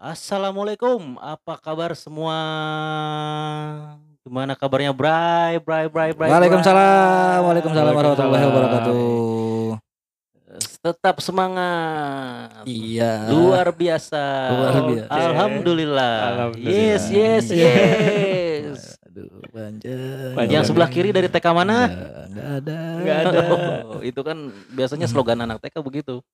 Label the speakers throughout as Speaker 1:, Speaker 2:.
Speaker 1: Assalamualaikum, apa kabar semua? Gimana kabarnya Bray, Bray, Bray, Bray,
Speaker 2: Waalaikumsalam, waalaikumsalam warahmatullahi wabarakatuh.
Speaker 1: Tetap semangat.
Speaker 2: Iya.
Speaker 1: Luar biasa.
Speaker 2: Luar biasa.
Speaker 1: Alhamdulillah.
Speaker 3: Alhamdulillah.
Speaker 1: Yes, yes,
Speaker 2: Iya.
Speaker 1: yes.
Speaker 2: Aduh, panjang.
Speaker 3: Panjang.
Speaker 1: Yang sebelah kiri dari TK mana?
Speaker 2: Enggak, enggak ada.
Speaker 3: Nggak ada.
Speaker 1: Oh, itu kan biasanya slogan anak TK begitu.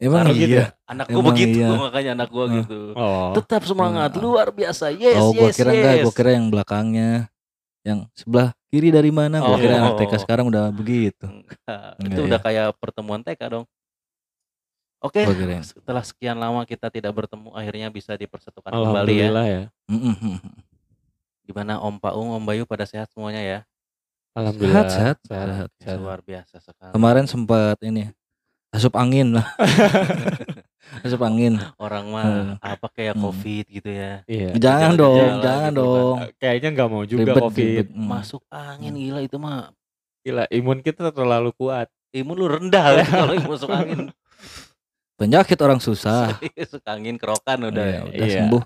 Speaker 2: Emang
Speaker 3: Taruh gitu
Speaker 2: iya.
Speaker 1: Anakku
Speaker 2: Emang
Speaker 1: begitu,
Speaker 2: iya.
Speaker 1: makanya anak gua gitu.
Speaker 3: Oh.
Speaker 1: Tetap semangat,
Speaker 2: Hmm.
Speaker 1: luar biasa. Yes,
Speaker 2: oh, gua
Speaker 1: yes,
Speaker 2: kira enggak,
Speaker 1: yes.
Speaker 2: gua kira yang belakangnya. Yang sebelah kiri dari mana? Gua kira anak TK
Speaker 1: Oh.
Speaker 2: sekarang udah begitu.
Speaker 1: Enggak,
Speaker 2: Enggak
Speaker 1: itu
Speaker 2: ya?
Speaker 1: udah kayak pertemuan TK dong. Oke,
Speaker 2: kirain.
Speaker 1: setelah sekian lama kita tidak bertemu, akhirnya bisa dipersatukan kembali ya.
Speaker 3: Alhamdulillah ya.
Speaker 1: Gimana Om Paung, Om Bayu pada sehat semuanya ya?
Speaker 3: Alhamdulillah.
Speaker 2: Sehat, sehat,
Speaker 3: Sehat.
Speaker 2: sehat.
Speaker 3: Sehat.
Speaker 1: Luar biasa sekali.
Speaker 2: Kemarin sempat ini asup angin lah. asup angin.
Speaker 1: Orang mah
Speaker 2: Hmm.
Speaker 1: apa kayak
Speaker 2: Hmm.
Speaker 1: COVID gitu ya.
Speaker 3: Iya.
Speaker 2: Jangan
Speaker 1: Gejala-gejala
Speaker 2: dong,
Speaker 1: gitu
Speaker 2: jangan
Speaker 1: kan.
Speaker 2: dong.
Speaker 3: Kayaknya nggak mau juga
Speaker 2: Ribet,
Speaker 3: covid.
Speaker 2: ribet. Hmm.
Speaker 1: Masuk angin gila itu mah
Speaker 3: Gila, imun kita terlalu kuat.
Speaker 1: imun lu rendah kalau masuk angin.
Speaker 2: Penyakit orang susah.
Speaker 1: Masuk angin kerokan udah.
Speaker 2: Iya, udah
Speaker 3: Iya.
Speaker 2: sembuh.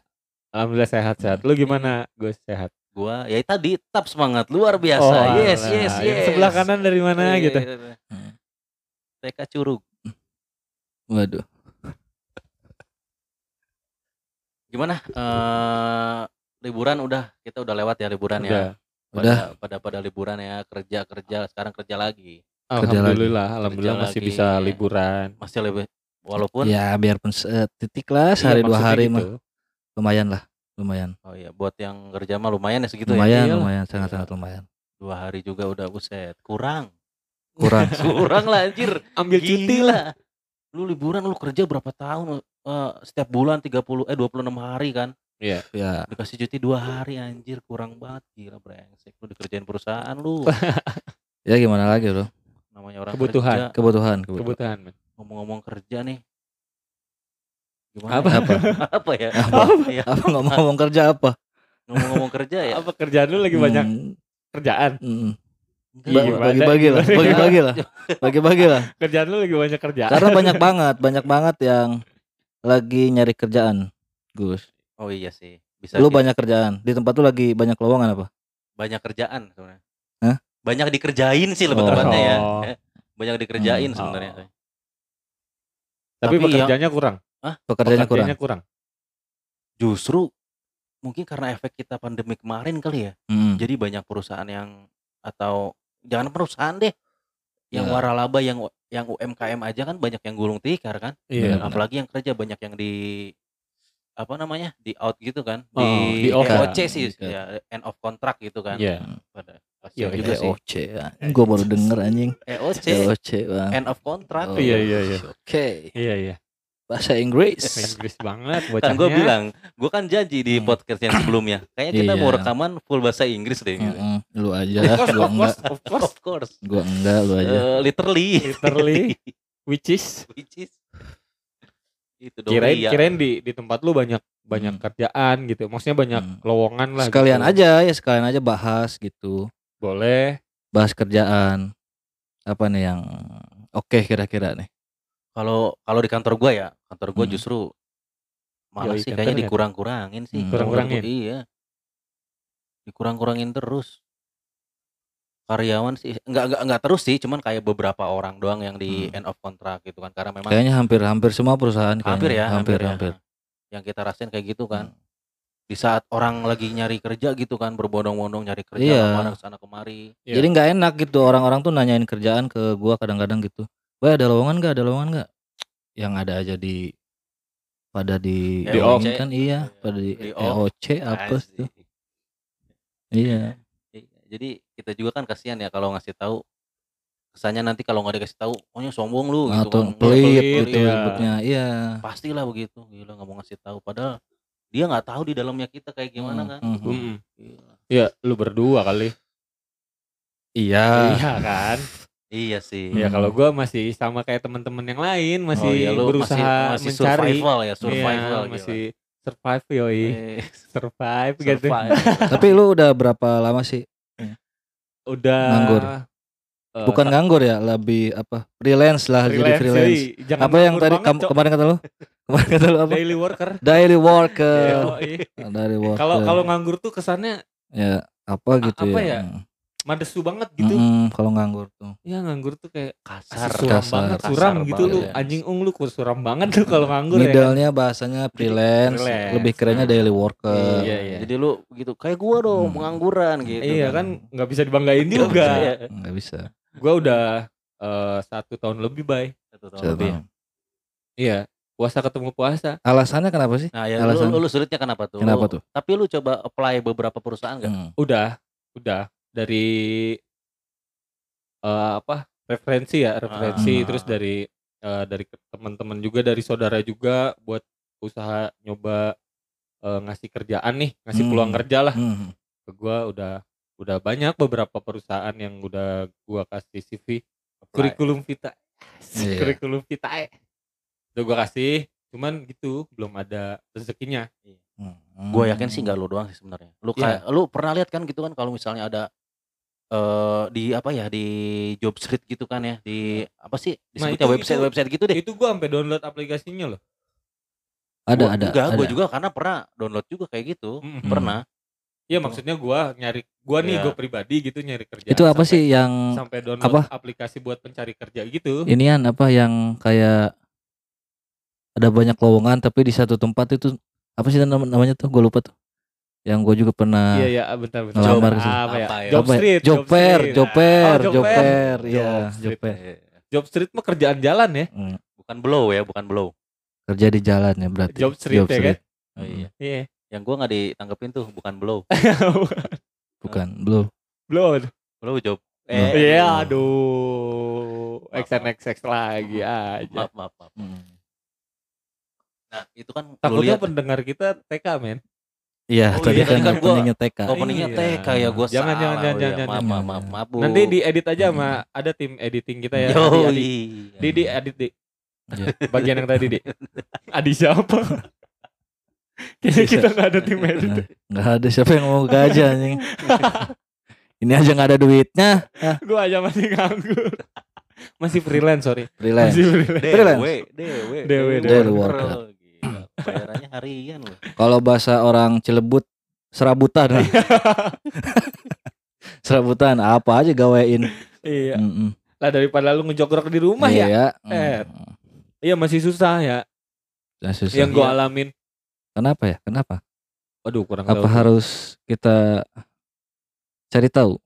Speaker 3: Alhamdulillah sehat-sehat. Lu gimana, Gus? Sehat.
Speaker 1: Gua ya tadi tetap semangat luar biasa.
Speaker 3: Oh,
Speaker 1: yes, yes, yes.
Speaker 3: sebelah kanan dari mana
Speaker 1: Iya,
Speaker 3: gitu?
Speaker 1: iya, iya.
Speaker 2: Hmm.
Speaker 1: TK Curug.
Speaker 2: Waduh.
Speaker 1: Gimana? eh liburan udah kita udah lewat ya liburan ya.
Speaker 3: Udah.
Speaker 1: Pada,
Speaker 2: Udah.
Speaker 1: pada pada liburan ya kerja kerja sekarang kerja lagi
Speaker 2: Kerja
Speaker 3: Alhamdulillah, alhamdulillah
Speaker 1: Kerja
Speaker 3: masih
Speaker 1: lagi.
Speaker 3: bisa liburan.
Speaker 1: masih lebih walaupun
Speaker 2: Ya biarpun titik lah
Speaker 3: Iya,
Speaker 2: sehari dua
Speaker 3: maksudnya
Speaker 2: hari
Speaker 3: gitu.
Speaker 2: mah lumayan lah, lumayan.
Speaker 1: oh ya buat yang kerja mah lumayan ya segitu
Speaker 2: lumayan,
Speaker 1: ya
Speaker 3: Iyalah.
Speaker 2: lumayan, sangat
Speaker 1: Iya.
Speaker 2: sangat lumayan.
Speaker 1: dua hari juga udah buset kurang
Speaker 2: Kurang.
Speaker 1: kurang lah anjir
Speaker 3: Ambil cuti lah.
Speaker 1: Lu liburan lu kerja berapa tahun Eh, setiap bulan 30 eh 26 hari kan
Speaker 3: Iya.
Speaker 2: ya,
Speaker 1: dikasih cuti dua hari anjir kurang banget gila brengsek lu dikerjain perusahaan lu
Speaker 2: ya gimana lagi bro?
Speaker 1: namanya orang
Speaker 3: Kebutuhan.
Speaker 1: kerja
Speaker 2: Kebutuhan, kebutuhan.
Speaker 1: Ngomong-ngomong kerja nih gimana
Speaker 3: Apa?
Speaker 1: ya?
Speaker 2: Apa?
Speaker 1: apa ya
Speaker 2: Apa?
Speaker 1: Ya,
Speaker 2: Apa ngomong-ngomong kerja apa?
Speaker 1: ngomong-ngomong kerja ya
Speaker 3: Apa kerjaan lu lagi banyak
Speaker 2: Hmm,
Speaker 3: kerjaan?
Speaker 2: hmm. Bagi-bagi lah,
Speaker 3: Gimana?
Speaker 2: bagi-bagi lah, bagi-bagi lah.
Speaker 3: Kerjaan lu lagi banyak kerjaan.
Speaker 2: Karena banyak banget, banyak banget yang lagi nyari kerjaan, Gus.
Speaker 1: oh iya sih bisa
Speaker 2: Lu
Speaker 1: sih.
Speaker 2: banyak kerjaan. Di tempat lu lagi banyak lowongan apa?
Speaker 1: banyak kerjaan sebenarnya
Speaker 2: Hah?
Speaker 1: banyak dikerjain sih lebih
Speaker 2: Oh.
Speaker 1: tepatnya ya
Speaker 3: Oh.
Speaker 1: banyak dikerjain
Speaker 2: Hmm.
Speaker 1: sebenarnya
Speaker 3: Oh. Tapi,
Speaker 1: Tapi yang-
Speaker 3: pekerjaannya kurang.
Speaker 2: Pekerjaannya kurang.
Speaker 3: Pekerjaannya kurang.
Speaker 1: justru mungkin karena efek kita pandemi kemarin kali ya
Speaker 2: Hmm.
Speaker 1: jadi banyak perusahaan yang atau jangan perusahaan deh yang
Speaker 2: Ya.
Speaker 1: waralaba yang yang UMKM aja kan banyak yang gulung tikar kan
Speaker 2: Iya, benar.
Speaker 1: apalagi yang kerja banyak yang di apa namanya di out gitu kan
Speaker 3: Oh,
Speaker 1: di,
Speaker 3: di off.
Speaker 1: EOC sih
Speaker 2: Di-
Speaker 1: ya end of contract gitu kan
Speaker 3: Iya.
Speaker 1: pada
Speaker 3: Iya,
Speaker 1: juga
Speaker 3: iya.
Speaker 1: sih
Speaker 2: EOC. Gue baru denger anjing.
Speaker 1: EOC
Speaker 2: EOC, Bang.
Speaker 1: end of contract
Speaker 2: Oh,
Speaker 3: Iya, iya, iya.
Speaker 2: Oke.
Speaker 3: Iya, iya.
Speaker 2: Bahasa Inggris.
Speaker 3: Inggris banget
Speaker 1: kan
Speaker 3: bocahnya.
Speaker 1: gue bilang gue kan janji di
Speaker 2: Hmm.
Speaker 1: podcast yang sebelumnya kayaknya kita mau
Speaker 2: Iya.
Speaker 1: rekaman full bahasa Inggris deh gitu.
Speaker 2: Mm-mm. Lu aja,
Speaker 3: Of course,
Speaker 2: gua
Speaker 3: of
Speaker 2: enggak.
Speaker 3: course, of course.
Speaker 1: of course
Speaker 2: Gua enggak, lu aja.
Speaker 1: Eh, literally
Speaker 3: Literally. Which is
Speaker 1: which is itu dong
Speaker 3: kirain
Speaker 1: iya.
Speaker 3: kirain di di tempat lu banyak banyak
Speaker 2: Hmm.
Speaker 3: kerjaan gitu. Maksudnya banyak
Speaker 2: Hmm.
Speaker 3: lowongan lah.
Speaker 2: Sekalian
Speaker 3: gitu.
Speaker 2: aja ya, sekalian aja bahas gitu.
Speaker 3: Boleh.
Speaker 2: Bahas kerjaan. Apa nih yang oke kira-kira nih?
Speaker 1: Kalau kalau di kantor gua ya kantor gua
Speaker 2: Hmm.
Speaker 1: justru malah
Speaker 3: Yoi,
Speaker 1: sih kayaknya
Speaker 3: nggak?
Speaker 1: dikurang-kurangin sih
Speaker 2: Hmm.
Speaker 3: Kurang-kurangin?
Speaker 1: gua, iya dikurang-kurangin terus karyawan sih nggak nggak nggak terus sih cuman kayak beberapa orang doang yang di
Speaker 2: Hmm.
Speaker 1: end of contract gitu kan karena memang
Speaker 2: Kayaknya hampir-hampir semua perusahaan kayaknya.
Speaker 1: hampir ya
Speaker 2: hampir,
Speaker 1: ya.
Speaker 2: hampir.
Speaker 1: yang kita rasain kayak gitu kan
Speaker 2: Hmm.
Speaker 1: di saat orang lagi nyari kerja gitu kan berbondong-bondong nyari kerja
Speaker 2: Iya.
Speaker 1: ke mana ke sana kemari
Speaker 3: Iya.
Speaker 2: Jadi nggak enak gitu orang-orang tuh nanyain kerjaan ke gua kadang-kadang gitu. Wah ada lowongan nggak? Ada lowongan nggak? Yang ada aja di pada di
Speaker 3: Di
Speaker 2: kan iya, pada di,
Speaker 1: Di.
Speaker 2: EOC apa
Speaker 1: Asik.
Speaker 2: tuh? Iya.
Speaker 1: Iya, jadi kita juga kan kasihan ya kalau ngasih tahu kesannya nanti kalau nggak dikasih tahu pokoknya sombong lu gitu
Speaker 2: Atau
Speaker 1: kan
Speaker 2: pelit
Speaker 3: pelit,
Speaker 2: gitu
Speaker 3: iya.
Speaker 2: ribetnya. Iya.
Speaker 1: pastilah begitu gila nggak mau ngasih tahu padahal dia nggak tahu di dalamnya kita kayak gimana
Speaker 2: Hmm,
Speaker 1: kan
Speaker 2: hmm,
Speaker 1: Gitu.
Speaker 3: Mm-mm.
Speaker 1: Gila.
Speaker 3: Ya, lu berdua kali.
Speaker 2: Iya.
Speaker 3: Iya kan?
Speaker 1: Iya sih
Speaker 3: Ya
Speaker 2: Hmm.
Speaker 3: kalau gua masih sama kayak teman-teman yang lain masih
Speaker 1: oh, iya, lu
Speaker 3: berusaha
Speaker 1: masih, masih
Speaker 3: mencari
Speaker 1: survival ya
Speaker 3: Iya,
Speaker 1: survival gila.
Speaker 3: masih survive yoi.
Speaker 1: Eh,
Speaker 3: Survive gitu.
Speaker 1: survive.
Speaker 2: Tapi lu udah berapa lama sih?
Speaker 3: Udah
Speaker 2: Nganggur.
Speaker 3: eh,
Speaker 2: Bukan nganggur ya, lebih apa? Freelance lah jadi
Speaker 3: freelance,
Speaker 2: freelance.
Speaker 3: yoi. Jangan
Speaker 2: Apa yang tadi
Speaker 3: banget,
Speaker 2: kam- kemarin kata lu? Kemarin kata lu apa?
Speaker 3: daily worker.
Speaker 2: Daily worker. Daily worker.
Speaker 3: Kalau kalau nganggur tuh kesannya
Speaker 2: ya apa gitu
Speaker 3: apa
Speaker 2: ya?
Speaker 3: ya? Madesu banget gitu.
Speaker 2: Mm-mm, kalau nganggur tuh.
Speaker 3: Ya nganggur tuh kayak
Speaker 1: kasar
Speaker 3: suram
Speaker 2: kasar.
Speaker 3: banget,
Speaker 1: Kasar
Speaker 3: suram gitu
Speaker 1: banget
Speaker 3: lu.
Speaker 1: ya.
Speaker 3: Anjing ung lu kur suram banget lu kalau nganggur ya. kan?
Speaker 2: Middle-nya bahasanya freelance,
Speaker 3: freelance.
Speaker 2: lebih kerennya daily worker.
Speaker 3: Iya, iya.
Speaker 1: jadi lu gitu kayak gua dong
Speaker 2: Hmm.
Speaker 1: pengangguran gitu
Speaker 3: Iya kan nggak bisa dibanggain
Speaker 1: Nggak
Speaker 3: juga.
Speaker 1: bisa, ya.
Speaker 2: Nggak bisa.
Speaker 3: Gua udah eh, satu tahun lebih bay.
Speaker 1: Satu tahun
Speaker 2: Satu
Speaker 1: lebih.
Speaker 2: tahun.
Speaker 3: Iya. Puasa ketemu puasa.
Speaker 2: Alasannya kenapa sih?
Speaker 1: Nah, ya
Speaker 2: Alasan-
Speaker 1: lu, lu sulitnya kenapa tuh?
Speaker 2: Kenapa
Speaker 1: Lu-
Speaker 2: tuh?
Speaker 1: Tapi lu coba apply beberapa perusahaan enggak?
Speaker 2: Hmm.
Speaker 3: Udah, udah dari eh, apa? Referensi ya, referensi
Speaker 1: Ah.
Speaker 3: terus dari eh, dari teman-teman juga dari saudara juga buat usaha nyoba eh, ngasih kerjaan nih, ngasih
Speaker 2: Hmm.
Speaker 3: peluang kerja lah.
Speaker 2: Hmm.
Speaker 3: Ke gua udah udah banyak beberapa perusahaan yang udah gua kasih CV
Speaker 1: Apply.
Speaker 3: kurikulum vita.
Speaker 2: Iya.
Speaker 3: Kurikulum vitae. Udah gua kasih, cuman gitu belum ada rezekinya.
Speaker 2: Hmm.
Speaker 1: Gue yakin sih nggak lu doang sih sebenarnya. Lu
Speaker 3: Iya.
Speaker 1: kayak lu pernah lihat kan gitu kan kalau misalnya ada eh di apa ya di job street gitu kan ya di apa sih
Speaker 3: Nah,
Speaker 1: disebutnya
Speaker 3: itu-
Speaker 1: website
Speaker 3: itu-
Speaker 1: website gitu deh.
Speaker 3: Itu gua sampai download aplikasinya loh.
Speaker 2: Ada
Speaker 1: Gua
Speaker 2: ada.
Speaker 1: Juga, gue juga karena pernah download juga kayak gitu.
Speaker 3: Mm-mm.
Speaker 1: Pernah.
Speaker 3: Iya maksudnya gua nyari gua nih
Speaker 1: Iya.
Speaker 3: gua pribadi gitu nyari kerja.
Speaker 2: Itu apa
Speaker 3: sampai-
Speaker 2: sih yang
Speaker 3: Sampai download
Speaker 2: apa?
Speaker 3: aplikasi buat pencari kerja gitu.
Speaker 2: inian apa yang kayak ada banyak lowongan tapi di satu tempat itu apa sih nam- namanya tuh gue lupa tuh yang gue juga pernah
Speaker 3: Iya iya bentar bentar. Job, apa ya?
Speaker 1: Apa ya?
Speaker 3: Job
Speaker 2: apa ya?
Speaker 3: Street.
Speaker 2: job fair
Speaker 3: Street.
Speaker 2: job fair
Speaker 3: Oh,
Speaker 2: job fair
Speaker 3: Job
Speaker 2: iya
Speaker 3: Street.
Speaker 2: job fair
Speaker 3: Job Street mah kerjaan jalan ya.
Speaker 2: Hmm.
Speaker 1: Bukan blow ya, bukan blow.
Speaker 2: kerja di jalan ya berarti
Speaker 3: Job Street ya kan?
Speaker 1: Oh, iya.
Speaker 3: Iya.
Speaker 1: Yang gue nggak ditanggepin tuh bukan blow.
Speaker 2: bukan belum
Speaker 3: Belum.
Speaker 1: Blow job.
Speaker 2: Oh.
Speaker 3: Iya
Speaker 1: aduh.
Speaker 3: aduh. XNXX lagi aja.
Speaker 1: Maaf, maaf, maaf.
Speaker 2: Hmm.
Speaker 1: Nah, itu kan
Speaker 3: Takutnya pendengar kita TK men.
Speaker 2: Iya
Speaker 1: Oh,
Speaker 2: tadi
Speaker 1: iya,
Speaker 2: kan
Speaker 1: kan
Speaker 2: openingnya TK
Speaker 1: openingnya
Speaker 3: Iya.
Speaker 1: TK ya gue
Speaker 3: Jangan,
Speaker 1: salah.
Speaker 3: jangan,
Speaker 1: Oh,
Speaker 3: jangan,
Speaker 1: iya.
Speaker 3: jangan,
Speaker 1: Maaf,
Speaker 2: jangan.
Speaker 1: maaf, maaf, maaf, Bu.
Speaker 3: Nanti diedit aja sama
Speaker 2: Hmm.
Speaker 3: ada tim editing kita ya.
Speaker 1: Yoi.
Speaker 3: Adi, Adi. Di di edit di.
Speaker 2: Iya.
Speaker 3: Bagian yang tadi di. Adi siapa? Kayaknya kita nggak ada tim edit.
Speaker 2: Nah, nggak ada siapa yang mau gaji anjing ini aja nggak ada duitnya
Speaker 3: Gue aja masih nganggur. Masih freelance sorry.
Speaker 2: freelance
Speaker 3: Masih freelance.
Speaker 2: Freelance.
Speaker 1: DW,
Speaker 2: Daily worker.
Speaker 1: Gila, Bayarannya harian loh.
Speaker 2: kalau bahasa orang Cilebut serabutan serabutan apa aja gawein
Speaker 3: Iya.
Speaker 2: Mm-mm.
Speaker 3: Lah daripada lu ngejogrok di rumah ya.
Speaker 2: iya
Speaker 3: Eh,
Speaker 2: Mm.
Speaker 3: Iya masih susah ya.
Speaker 2: Nah, susah.
Speaker 3: Yang gue
Speaker 1: Iya.
Speaker 3: alamin.
Speaker 2: kenapa ya kenapa
Speaker 3: Waduh kurang
Speaker 2: apa
Speaker 3: tahu.
Speaker 2: harus kita cari tahu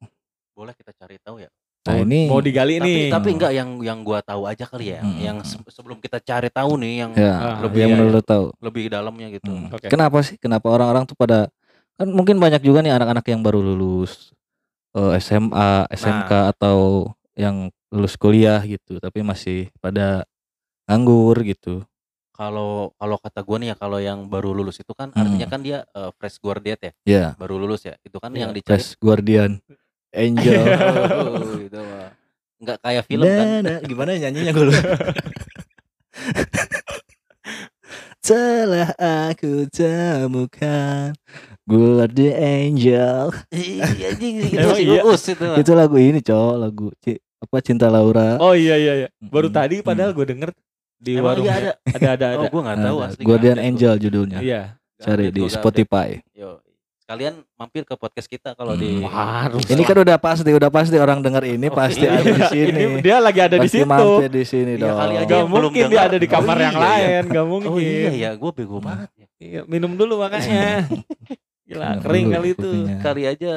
Speaker 1: Boleh kita cari tahu ya.
Speaker 2: Nah
Speaker 3: Mau-
Speaker 2: ini
Speaker 3: mau digali
Speaker 1: Tapi
Speaker 3: nih.
Speaker 1: tapi enggak yang yang gua tahu aja kali ya.
Speaker 2: Hmm.
Speaker 1: Yang se- sebelum kita cari tahu nih yang
Speaker 2: ya
Speaker 1: lebih
Speaker 2: yang
Speaker 1: ya,
Speaker 2: menurut lu tahu
Speaker 1: lebih dalamnya gitu.
Speaker 2: Hmm.
Speaker 3: Oke.
Speaker 2: kenapa sih kenapa orang-orang tuh pada kan mungkin banyak juga nih anak-anak yang baru lulus eh, SMA SMK
Speaker 1: Nah.
Speaker 2: atau yang lulus kuliah gitu tapi masih pada nganggur gitu
Speaker 1: Kalau kalau kata gua nih ya kalau yang baru lulus itu kan
Speaker 2: Hmm.
Speaker 1: artinya kan dia eh, fresh graduate ya,
Speaker 2: ya
Speaker 1: baru lulus ya. Itu kan
Speaker 3: Iya,
Speaker 1: yang dicari
Speaker 2: Fresh Guardian Angel
Speaker 1: Oh, itu mah. Enggak kayak film kan.
Speaker 2: Nah, nah, gimana nyanyinya gue lupa. Telah aku temukan Guardian Angel
Speaker 1: Iya itu
Speaker 3: iya?
Speaker 1: Itu. mah.
Speaker 2: Itu lagu ini cowok Lagu Ci- apa Cinta Laura
Speaker 3: Oh iya iya iya. Baru tadi padahal gue denger di
Speaker 1: Emang
Speaker 3: warung
Speaker 1: iya ada.
Speaker 3: ada ada ada.
Speaker 1: Oh, gua enggak tahu
Speaker 2: Ada.
Speaker 1: asli.
Speaker 2: Guardian
Speaker 1: nggak update
Speaker 2: Angel judulnya
Speaker 3: Iya.
Speaker 2: Cari
Speaker 1: Nggak
Speaker 2: di
Speaker 1: nggak
Speaker 2: Spotify.
Speaker 1: Yo. Sekalian mampir ke podcast kita kalau di
Speaker 2: Hmm.
Speaker 3: Harus.
Speaker 2: Ini kan udah pasti Udah pasti orang denger ini
Speaker 1: Oh,
Speaker 2: Pasti
Speaker 1: iya.
Speaker 2: ada di sini
Speaker 3: Ini dia lagi ada di
Speaker 2: Pasti
Speaker 3: situ.
Speaker 2: mampir di sini
Speaker 1: Iya,
Speaker 2: dong
Speaker 1: kali aja
Speaker 3: Gak mungkin dia
Speaker 1: dengar.
Speaker 3: ada di kamar
Speaker 1: Oh,
Speaker 3: yang
Speaker 1: iya, iya.
Speaker 3: lain, gak mungkin.
Speaker 1: Oh iya ya, gue bego banget ya.
Speaker 3: Iya, minum dulu makanya. Gila,
Speaker 2: Minum
Speaker 3: kering
Speaker 2: dulu
Speaker 3: kali itu.
Speaker 1: Kali aja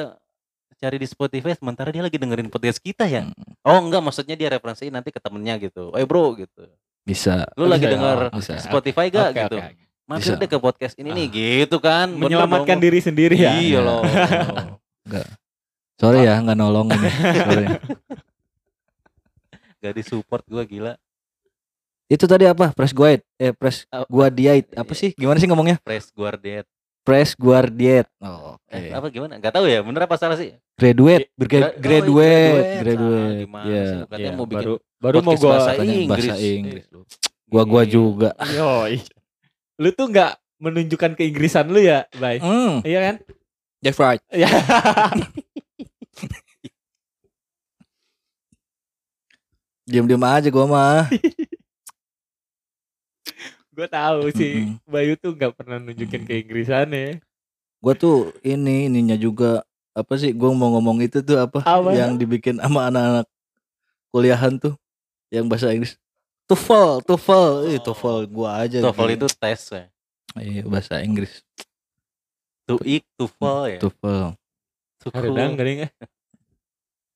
Speaker 1: cari di Spotify sementara dia lagi dengerin podcast kita ya.
Speaker 2: Hmm.
Speaker 1: Oh enggak, maksudnya dia referensiin nanti ke temennya gitu. Eh bro gitu.
Speaker 2: Bisa
Speaker 1: Lu lagi
Speaker 3: Bisa ya?
Speaker 1: denger
Speaker 2: Bisa.
Speaker 1: Spotify gak
Speaker 3: Oke,
Speaker 1: gitu.
Speaker 3: oke.
Speaker 1: Mampir
Speaker 2: Bisa.
Speaker 1: deh ke podcast ini nih gitu kan.
Speaker 3: Menyelamatkan diri sendiri ya.
Speaker 1: Iya loh.
Speaker 2: Sorry ya nggak nolong ini Sorry.
Speaker 1: Gak disupport gue gila.
Speaker 2: Itu tadi apa? Press guide, eh press guardiate. Apa sih? Gimana sih ngomongnya?
Speaker 1: Fresh Guardian.
Speaker 2: Press guardiate. Oh, oke.
Speaker 1: Eh, apa gimana? Gak tahu ya, bener apa salah sih?
Speaker 2: Graduate,
Speaker 1: Gra-
Speaker 2: Gra-
Speaker 1: oh,
Speaker 2: graduate, graduate.
Speaker 1: Gimana
Speaker 2: Iya.
Speaker 1: sih? Katanya
Speaker 3: Iya,
Speaker 1: mau bikin
Speaker 3: baru baru mau
Speaker 1: podcast
Speaker 3: gua
Speaker 1: bahasa Inggris.
Speaker 2: bahasa Inggris.
Speaker 1: Eh,
Speaker 2: Gua gua
Speaker 1: iya.
Speaker 2: juga.
Speaker 3: Yoi. Lu tuh nggak menunjukkan keinggrisan lu ya, Bay?
Speaker 2: Hmm,
Speaker 3: Iya kan?
Speaker 2: Jeff Wright.
Speaker 3: Iya.
Speaker 2: Diam-diam aja gua mah.
Speaker 3: Gue tahu sih
Speaker 2: Mm-mm.
Speaker 3: Bayu tuh nggak pernah nunjukin keinggrisannya.
Speaker 2: Gua tuh ini ininya juga apa sih gua mau ngomong itu tuh apa,
Speaker 3: Apa?
Speaker 2: yang dibikin sama anak-anak kuliahan tuh yang bahasa Inggris TOEFL TOEFL
Speaker 3: Oh.
Speaker 2: TOEFL gua aja
Speaker 1: TOEFL
Speaker 2: gitu.
Speaker 1: itu tes ya.
Speaker 2: iya bahasa Inggris
Speaker 1: TOEIC, TOEFL ya.
Speaker 2: TOEFL
Speaker 3: Kadang kadang ya.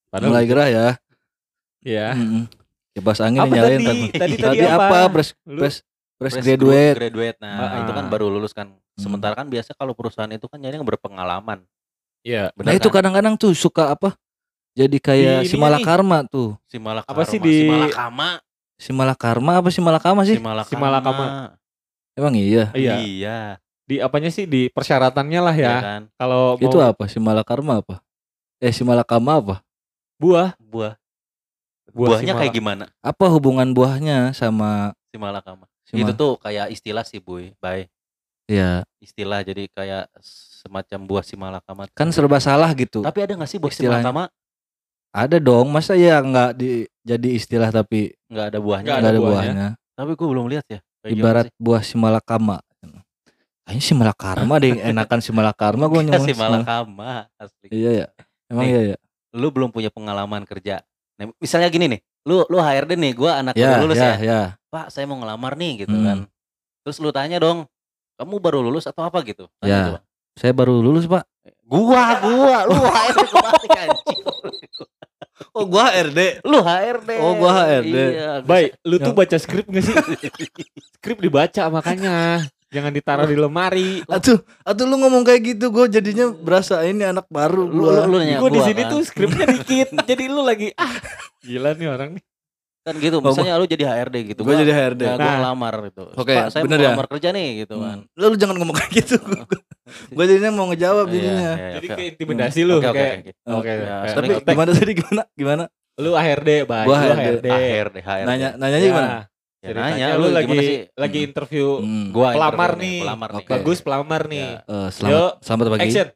Speaker 3: Padahal
Speaker 2: mulai gerah ya
Speaker 3: ya.
Speaker 2: Mm-mm. kipas angin
Speaker 3: Apa
Speaker 2: nyalain
Speaker 3: tadi?
Speaker 2: kan
Speaker 3: Tadi
Speaker 2: tadi
Speaker 3: tadi
Speaker 2: apa
Speaker 3: Lu-
Speaker 2: fresh fresh
Speaker 1: Fresh
Speaker 2: graduate
Speaker 1: graduate. Nah, itu kan
Speaker 3: Ah.
Speaker 1: baru lulus kan. Sementara kan biasa kalau perusahaan itu kan nyari yang berpengalaman.
Speaker 3: Iya.
Speaker 2: nah
Speaker 1: Benar
Speaker 2: itu
Speaker 1: kan?
Speaker 2: kadang-kadang tuh suka apa jadi kayak
Speaker 3: Di
Speaker 2: si Malakarma tuh
Speaker 1: Si Malakarma,
Speaker 3: Apa sih
Speaker 1: si
Speaker 3: di-
Speaker 1: Malakama,
Speaker 2: si Malakarma apa si Malakama
Speaker 1: si
Speaker 2: sih
Speaker 1: Malakama.
Speaker 3: Si Malakama.
Speaker 2: emang iya
Speaker 3: Iya.
Speaker 1: Iya.
Speaker 3: Di apanya sih di persyaratannya lah
Speaker 1: Iya
Speaker 3: ya.
Speaker 1: kan?
Speaker 3: Kalau
Speaker 2: itu
Speaker 3: mau
Speaker 2: apa si Malakarma apa eh si Malakama apa
Speaker 3: buah,
Speaker 1: Buah.
Speaker 3: buah
Speaker 1: Buahnya
Speaker 3: si
Speaker 1: kayak gimana?
Speaker 2: apa hubungan buahnya sama
Speaker 1: Si Malakama.
Speaker 2: si
Speaker 1: itu tuh kayak istilah sih, Boy. Bye.
Speaker 2: ya
Speaker 1: Istilah jadi kayak semacam buah si Malakama.
Speaker 2: kan serba salah gitu
Speaker 1: Tapi ada gak sih buah si
Speaker 2: Istilahnya.
Speaker 1: Malakama?
Speaker 2: Ada dong masa ya nggak di jadi istilah tapi
Speaker 1: Nggak ada buahnya.
Speaker 3: Nggak
Speaker 2: nggak ada
Speaker 3: buahnya.
Speaker 2: buahnya
Speaker 1: Tapi gue belum lihat ya. Kayak
Speaker 2: ibarat buah si Malakama kayaknya si Malakarma deh enakan si Malakarma gue nyebut
Speaker 1: si Malakama asli.
Speaker 2: iya ya emang
Speaker 1: Nih.
Speaker 2: iya ya
Speaker 1: Lu belum punya pengalaman kerja. Nah, misalnya gini nih, lu lu HRD nih, gua anak
Speaker 2: ya
Speaker 1: baru lulus
Speaker 2: ya
Speaker 1: ya.
Speaker 2: ya
Speaker 1: Pak, saya mau ngelamar nih gitu
Speaker 2: Hmm.
Speaker 1: kan. Terus lu tanya dong, kamu baru lulus atau apa gitu? Tanya
Speaker 2: Ya.
Speaker 1: coba.
Speaker 2: saya baru lulus pak
Speaker 1: Gua, gua, lu HRD kembali anjing.
Speaker 2: Oh gua RD
Speaker 1: Lu HRD.
Speaker 2: Oh, gua HRD.
Speaker 1: Iya.
Speaker 3: Baik, lu tuh
Speaker 2: Yang-
Speaker 3: baca skrip gak sih? skrip dibaca makanya. Jangan ditaruh di lemari.
Speaker 2: Atuh, atuh lu ngomong kayak gitu, gue jadinya berasa ini anak baru
Speaker 1: Lu, lu,
Speaker 2: gua.
Speaker 1: lu nanya
Speaker 3: Gue di
Speaker 1: gua
Speaker 3: sini
Speaker 1: kan.
Speaker 3: tuh skripnya dikit. Jadi lu lagi ah gila nih orang nih.
Speaker 1: Kan gitu, misalnya lu jadi HRD gitu.
Speaker 2: Gue jadi HRD.
Speaker 1: Ya, gua
Speaker 3: Nah.
Speaker 1: ngelamar gitu.
Speaker 2: Oke,
Speaker 1: Pak, saya
Speaker 2: bener
Speaker 1: mau
Speaker 2: ya?
Speaker 1: ngelamar kerja nih gitu kan.
Speaker 2: Hmm. Lu, lu jangan ngomong kayak gitu. gue jadinya mau ngejawab
Speaker 1: Iya,
Speaker 2: jadinya.
Speaker 1: iya,
Speaker 3: Jadi
Speaker 1: oke.
Speaker 3: kayak intimidasi lu
Speaker 1: Oke, oke,
Speaker 3: kayak
Speaker 1: oke.
Speaker 3: Oke,
Speaker 1: Ya,
Speaker 3: kayak
Speaker 2: Tapi gimana tadi gimana? Gimana?
Speaker 3: lu HRD, baik.
Speaker 2: Gua
Speaker 3: lu
Speaker 2: HRD.
Speaker 3: HRD.
Speaker 1: HRD, HRD.
Speaker 2: Nanya nanyanya
Speaker 3: Ya,
Speaker 2: gimana?
Speaker 1: Ya, nanya
Speaker 3: lu
Speaker 1: lu
Speaker 3: lagi
Speaker 1: sih?
Speaker 3: lagi
Speaker 2: Hmm.
Speaker 3: interview
Speaker 2: Hmm.
Speaker 1: Gua
Speaker 3: pelamar nih.
Speaker 1: pelamar nih.
Speaker 2: Oke.
Speaker 3: bagus pelamar nih.
Speaker 1: Ya.
Speaker 2: Eh, selamat
Speaker 3: Yuk,
Speaker 2: selamat pagi.
Speaker 3: Action.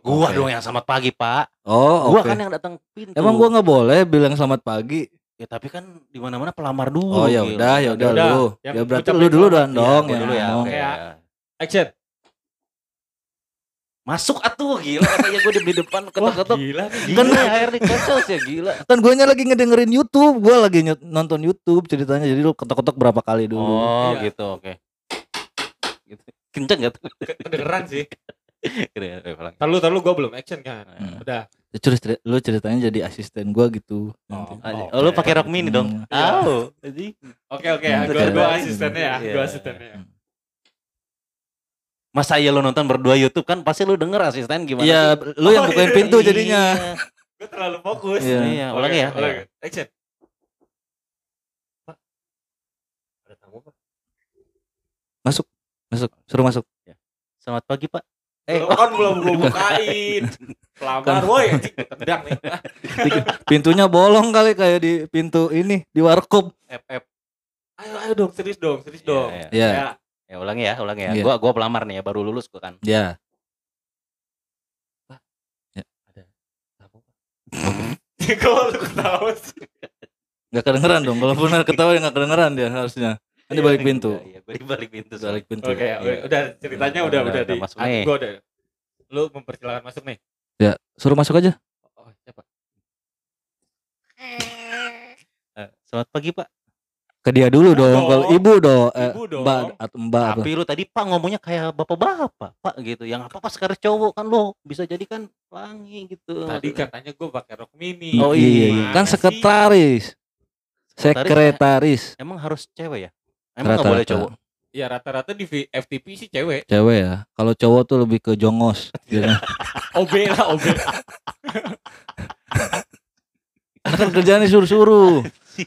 Speaker 1: Gua dong yang selamat pagi, Pak.
Speaker 2: Oh,
Speaker 1: Gua
Speaker 2: oke.
Speaker 1: kan yang datang pintu.
Speaker 2: Emang gua nggak boleh bilang selamat pagi.
Speaker 1: Ya tapi kan di mana-mana pelamar dulu.
Speaker 2: Oh ya
Speaker 1: gila.
Speaker 2: udah, ya udah
Speaker 3: udah.
Speaker 2: lu.
Speaker 3: Yang
Speaker 2: Ya berarti lu dulu dan
Speaker 1: Iya,
Speaker 2: dong
Speaker 1: gua
Speaker 2: yang
Speaker 1: dulu ya. Oke.
Speaker 3: Ya. Action.
Speaker 1: Masuk atuh gila katanya gue di depan ketok-ketok.
Speaker 3: gila nih.
Speaker 1: Kan
Speaker 3: gila.
Speaker 1: HRD Kecels ya gila.
Speaker 2: Kan guanya lagi ngedengerin YouTube, gua lagi nonton YouTube ceritanya. Jadi lu ketok-ketok berapa kali dulu.
Speaker 1: Oh
Speaker 3: Iya.
Speaker 1: gitu, oke. Gitu. Kenceng gak tuh?
Speaker 3: Kedengeran sih.
Speaker 1: Keren, eh, ulang.
Speaker 3: Tahu tahu gua belum action kan.
Speaker 2: Hmm.
Speaker 3: Udah.
Speaker 2: Terus ceri- lu ceritanya jadi asisten gua gitu. nanti.
Speaker 1: Anjing.
Speaker 3: Oh,
Speaker 1: Oh, lu pakai rok mini dong.
Speaker 2: Hmm.
Speaker 3: Iya.
Speaker 1: Tahu. Anjing.
Speaker 3: Oke oke,
Speaker 2: Hmm,
Speaker 3: gua
Speaker 2: oke.
Speaker 3: gua asistennya ya,
Speaker 1: Iya.
Speaker 3: gua asistennya. ya.
Speaker 1: Masa ya lu nonton berdua YouTube kan pasti lu denger asisten gimana
Speaker 2: Iya, lu yang
Speaker 3: Oh,
Speaker 2: bukain
Speaker 3: iya,
Speaker 2: pintu
Speaker 1: Iya.
Speaker 2: jadinya.
Speaker 3: Gua terlalu fokus.
Speaker 2: Iya.
Speaker 1: Iya, ulangi ya.
Speaker 3: Ulangi. Action. Pak. Ada tamu Pak.
Speaker 2: Masuk, suruh masuk.
Speaker 1: Selamat pagi, Pak.
Speaker 3: Eh,
Speaker 1: Eh,
Speaker 3: kan belum gua bukain. Pelamar, woi, anjing gua tendang nih.
Speaker 2: Pintunya bolong kali kayak di pintu ini di warkop.
Speaker 1: FF.
Speaker 3: Ayo ayo dong, serius dong, serius dong.
Speaker 1: Iya,
Speaker 2: Iya.
Speaker 3: Ya.
Speaker 1: Ya ulangi ya, ulangi ya.
Speaker 2: Iya.
Speaker 1: Gua gua pelamar nih ya, baru lulus gua kan.
Speaker 2: Ya.
Speaker 3: Kok lu ketawa sih?
Speaker 2: Nggak kedengeran dong. Kalau pernah ketawa ya nggak kedengeran dia harusnya. Kan di balik pintu.
Speaker 1: Iya, iya, gua di balik pintu.
Speaker 2: Di balik pintu.
Speaker 3: Oke,
Speaker 1: Iya.
Speaker 3: udah ceritanya udah
Speaker 1: Udah,
Speaker 3: udah
Speaker 1: udah
Speaker 3: di
Speaker 1: masuk nih.
Speaker 3: Gua udah. Lu mempersilahkan masuk nih.
Speaker 2: Ya, suruh masuk aja.
Speaker 3: Oh, siapa?
Speaker 1: Eh, Selamat pagi, Pak.
Speaker 2: Ke dia dulu dong. Kalau ibu dong, eh,
Speaker 3: Ibu dong.
Speaker 2: mbak atau mbak apa.
Speaker 1: Tapi lu tadi Pak ngomongnya kayak bapak-bapak, Pak gitu. Yang apa-apa sekarang cowok kan lo bisa jadi kan pelangi gitu.
Speaker 3: Tadi
Speaker 1: maksudnya.
Speaker 3: katanya gua pakai rok mini.
Speaker 1: Oh,
Speaker 2: iya,
Speaker 1: iya.
Speaker 2: iya. Kan. Sekretaris,
Speaker 1: Sekretaris. Emang harus cewek ya? Emang nggak boleh
Speaker 2: Rata-rata.
Speaker 1: cowok?
Speaker 3: Ya rata-rata di V- FTP sih cewek.
Speaker 2: Cewek ya. Kalau cowok tuh lebih ke jongos. Gitu.
Speaker 3: OB lah, OB.
Speaker 2: kan kerjaannya suruh-suruh.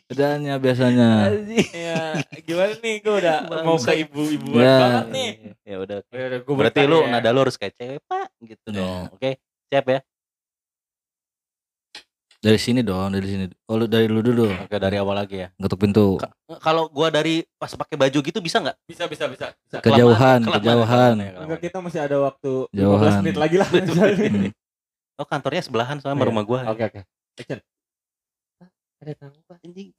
Speaker 2: Kerjaannya biasanya.
Speaker 3: ya, gimana nih gua udah mau ke ibu-ibuan
Speaker 2: Ya.
Speaker 3: banget nih.
Speaker 1: Ya udah.
Speaker 3: Ya udah,
Speaker 1: Berarti lu
Speaker 3: ya.
Speaker 1: nada lu harus kayak cewek, Pak, gitu
Speaker 2: Ya.
Speaker 1: dong. Oke. Siap ya?
Speaker 2: Dari sini dong, dari sini. Oh, lu dari lu dulu.
Speaker 1: Oke, dari awal lagi ya.
Speaker 2: Ngetuk pintu.
Speaker 1: Ka- Kalau gua dari pas pakai baju gitu bisa nggak?
Speaker 3: Bisa, bisa, bisa. bisa.
Speaker 2: Kejauhan,
Speaker 1: Kelamaan,
Speaker 2: kejauhan.
Speaker 1: ya.
Speaker 3: Enggak kita masih ada waktu 15
Speaker 2: Jauhan.
Speaker 3: menit lagi lah.
Speaker 2: Hmm.
Speaker 1: Oh, kantornya sebelahan sama
Speaker 3: Iya.
Speaker 1: rumah gua.
Speaker 3: Oke, oke. Action. Hah? Ada tamu Pak anjing.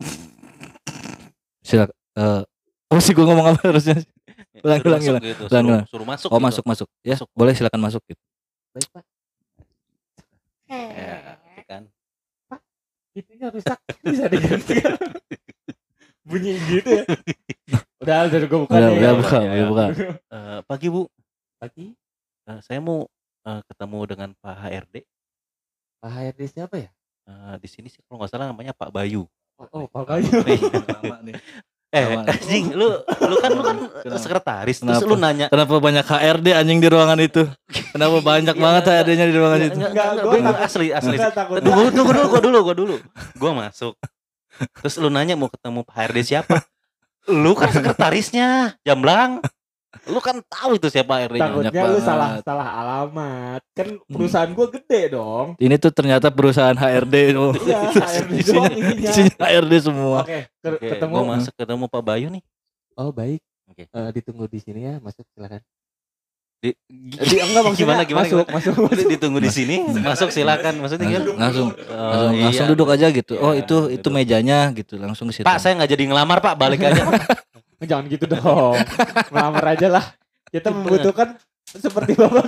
Speaker 2: Silakan. Eh, Apa sih gue ngomong apa harusnya? Ulang,
Speaker 1: Suruh
Speaker 2: ulang,
Speaker 1: masuk
Speaker 2: ulang.
Speaker 1: gitu,
Speaker 2: Ulang,
Speaker 1: suruh,
Speaker 2: ulang.
Speaker 1: suruh masuk
Speaker 2: Oh
Speaker 1: gitu.
Speaker 2: masuk masuk. Ya
Speaker 1: Masuk.
Speaker 2: boleh silakan masuk gitu.
Speaker 3: Baik pak.
Speaker 1: Ya, kan.
Speaker 3: Itunya rusak. Bisa diganti. Bunyi gitu ya. Udah, udah gue buka
Speaker 2: Udah udah
Speaker 1: ya,
Speaker 2: buka,
Speaker 1: ya,
Speaker 2: udah buka.
Speaker 1: Eh, pagi Bu,
Speaker 3: Pagi.
Speaker 1: Eh, saya mau eh, ketemu dengan Pak HRD.
Speaker 3: Pak HRD siapa ya?
Speaker 1: Eh, di sini sih kalau nggak salah namanya Pak Bayu.
Speaker 3: Oh, oh Pak Bayu.
Speaker 2: Lama nih.
Speaker 1: Eh,
Speaker 2: Sama.
Speaker 1: anjing, lu lu kan lu kan
Speaker 2: Kenapa?
Speaker 1: sekretaris, terus
Speaker 2: Kenapa?
Speaker 1: lu nanya
Speaker 2: Kenapa banyak HRD anjing di ruangan itu? Kenapa banyak
Speaker 1: Iya,
Speaker 2: banget HRD-nya di ruangan itu?
Speaker 1: enggak,
Speaker 3: Enggak,
Speaker 1: enggak, asli asli. Tunggu, tunggu dulu, gua dulu, gua dulu. Gua masuk. Terus lu nanya mau ketemu Pak HRD siapa? Lu kan sekretarisnya, Jamblang. Lu kan tahu itu siapa HRD-nya.
Speaker 3: Takutnya lu salah salah alamat. Kan perusahaan gua gede dong.
Speaker 2: Ini tuh ternyata perusahaan HRD oh.
Speaker 3: Iya, HRD doang isinya.
Speaker 2: Isinya HRD semua.
Speaker 3: Oke, ke-
Speaker 1: Oke,
Speaker 3: ketemu.
Speaker 1: gua masuk ketemu Pak Bayu nih.
Speaker 3: Oh, baik.
Speaker 1: Oke.
Speaker 3: Eh, ditunggu di sini ya, masuk silakan.
Speaker 1: Di,
Speaker 3: di, enggak maksudnya
Speaker 1: gimana gimana
Speaker 3: masuk,
Speaker 1: gimana?
Speaker 3: masuk, masuk.
Speaker 1: ditunggu di sini, masuk silakan. Maksudnya
Speaker 2: Langsung,
Speaker 1: gimana?
Speaker 2: langsung,
Speaker 1: Oh,
Speaker 2: langsung,
Speaker 1: iya.
Speaker 2: langsung duduk aja gitu. Oh
Speaker 1: Iya,
Speaker 2: itu itu
Speaker 1: duduk.
Speaker 2: mejanya gitu. Langsung ke situ.
Speaker 1: Pak, saya nggak jadi ngelamar Pak, balik aja.
Speaker 3: Jangan gitu dong. Melamar aja lah. Kita membutuhkan seperti Bapak.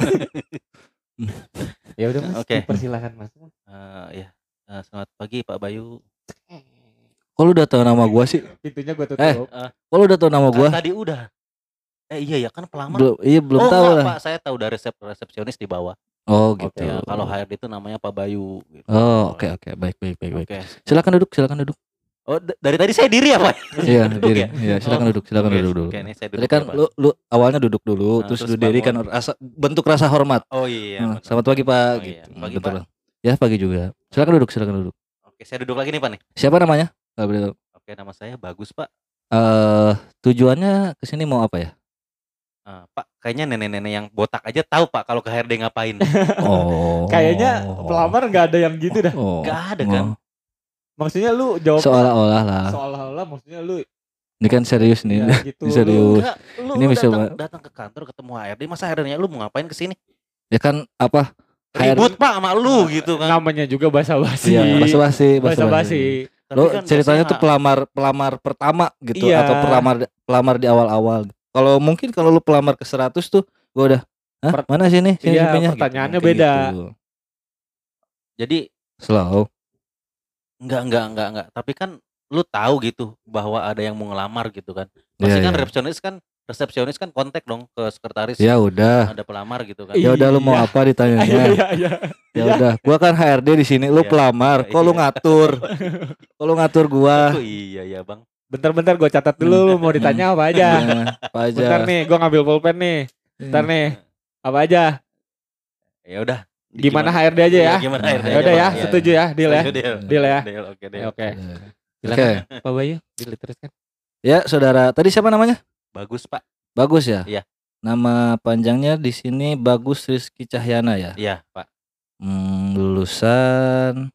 Speaker 3: ya udah Mas,
Speaker 1: Oke.
Speaker 3: persilakan Mas.
Speaker 1: Eh, ya, Eh, selamat pagi Pak Bayu.
Speaker 2: Kok lu udah tahu nama gua sih?
Speaker 3: Pintunya gua tutup.
Speaker 2: Eh, Kok lu udah tahu nama gua?
Speaker 1: Kan tadi udah. Eh iya ya kan pelamar.
Speaker 2: Belum, iya belum
Speaker 1: oh,
Speaker 2: tahu
Speaker 1: enggak,
Speaker 2: lah.
Speaker 1: Pak, saya tahu dari resep resepsionis di bawah.
Speaker 2: Oh gitu.
Speaker 1: Ya, kalau HRD itu namanya Pak Bayu gitu.
Speaker 2: Oh oke oke baik baik baik baik.
Speaker 1: Oke.
Speaker 2: Silakan duduk silakan duduk.
Speaker 1: Oh, dari tadi saya diri ya, Pak?
Speaker 2: Iya
Speaker 1: Duduk
Speaker 2: diri.
Speaker 1: ya?
Speaker 2: Iya silakan
Speaker 1: Oh,
Speaker 2: duduk silakan duduk dulu.
Speaker 1: Oke, ini saya
Speaker 2: Tadi
Speaker 1: duduk
Speaker 2: kan
Speaker 1: ya, Pak.
Speaker 2: lu lu awalnya duduk dulu
Speaker 1: Nah,
Speaker 2: terus
Speaker 1: terus
Speaker 2: lu diri kan rasa bentuk rasa hormat.
Speaker 1: Oh iya.
Speaker 2: Nah, selamat pagi Pak
Speaker 1: Oh, iya.
Speaker 2: gitu.
Speaker 1: Pagi,
Speaker 2: Betul.
Speaker 1: Pak.
Speaker 2: Ya pagi juga. Silakan duduk silakan duduk.
Speaker 1: Oke, saya duduk lagi nih, Pak nih.
Speaker 2: Siapa namanya? Nggak boleh tahu.
Speaker 1: Oke, nama saya Bagus, Pak.
Speaker 2: Eh tujuannya ke sini mau apa ya?
Speaker 1: Eh, Pak, kayaknya nenek-nenek yang botak aja tahu, Pak, kalau ke HRD ngapain.
Speaker 2: Oh.
Speaker 3: Kayaknya pelamar nggak ada yang gitu dah.
Speaker 2: Oh.
Speaker 1: Gak ada kan?
Speaker 2: Oh.
Speaker 3: Maksudnya lu jawab
Speaker 2: Seolah-olah lah.
Speaker 3: seolah-olah maksudnya lu
Speaker 2: Ini kan serius nih.
Speaker 3: ya gitu.
Speaker 2: Ini serius.
Speaker 1: Enggak, lu,
Speaker 2: Ini
Speaker 1: lu
Speaker 2: bisa,
Speaker 1: datang, datang ke kantor ketemu HRD, masa HRD-nya lu mau ngapain ke sini?
Speaker 2: Ya kan apa? HRD
Speaker 1: Ribut, Pak, sama lu gitu kan.
Speaker 3: Namanya juga basa-basi.
Speaker 2: Iya, basa-basi,
Speaker 3: Basa-basi.
Speaker 1: Tapi
Speaker 2: Lo
Speaker 1: kan
Speaker 2: ceritanya tuh pelamar pelamar pertama gitu
Speaker 3: Iya.
Speaker 2: atau pelamar pelamar di awal-awal. Kalau mungkin kalau lu pelamar ke 100 tuh gua udah Hah,
Speaker 3: Per-
Speaker 2: mana sini? Sini
Speaker 3: Iya,
Speaker 2: CV-nya?"
Speaker 3: pertanyaannya
Speaker 2: Kayak
Speaker 3: beda.
Speaker 2: gitu.
Speaker 1: Jadi
Speaker 2: Slow.
Speaker 1: Enggak enggak enggak enggak, tapi kan lu tahu gitu bahwa ada yang mau ngelamar gitu kan. Pasti
Speaker 2: Iya,
Speaker 1: kan
Speaker 2: iya.
Speaker 1: resepsionis kan resepsionis kan kontak dong ke sekretaris.
Speaker 2: Ya udah.
Speaker 1: Ada pelamar gitu kan.
Speaker 2: Ya udah lu mau
Speaker 3: Iya.
Speaker 2: apa
Speaker 3: Iya,
Speaker 2: ditanyanya?
Speaker 3: iya, iya.
Speaker 2: Ya udah, gua kan HRD di sini, lu
Speaker 1: Iya.
Speaker 2: pelamar. Kok lu
Speaker 1: Iya.
Speaker 2: ngatur? Kok lu ngatur gua?
Speaker 1: Oh, iya ya, Bang.
Speaker 3: Bentar-bentar gue catat dulu lu mau ditanya apa aja.
Speaker 2: Apa aja?
Speaker 3: Bentar nih, gue ngambil pulpen nih. Bentar nih, apa aja?
Speaker 1: Ya udah.
Speaker 3: Gimana HRD aja ya?
Speaker 1: Iya, gimana
Speaker 2: Ya
Speaker 1: HRD
Speaker 3: Ya
Speaker 1: aja,
Speaker 3: udah ya,
Speaker 1: Bang.
Speaker 3: setuju ya, deal ya.
Speaker 1: Deal.
Speaker 3: Deal ya.
Speaker 1: Deal, oke, deal.
Speaker 3: Oke.
Speaker 2: Oke.
Speaker 3: Silakan. Pak Bayu, diteruskan.
Speaker 2: Ya, saudara. Tadi siapa namanya?
Speaker 1: Bagus, Pak.
Speaker 2: Bagus ya?
Speaker 1: Iya.
Speaker 2: Nama panjangnya di sini Bagus Rizky Cahyana ya.
Speaker 1: Iya, Pak.
Speaker 2: Hmm, lulusan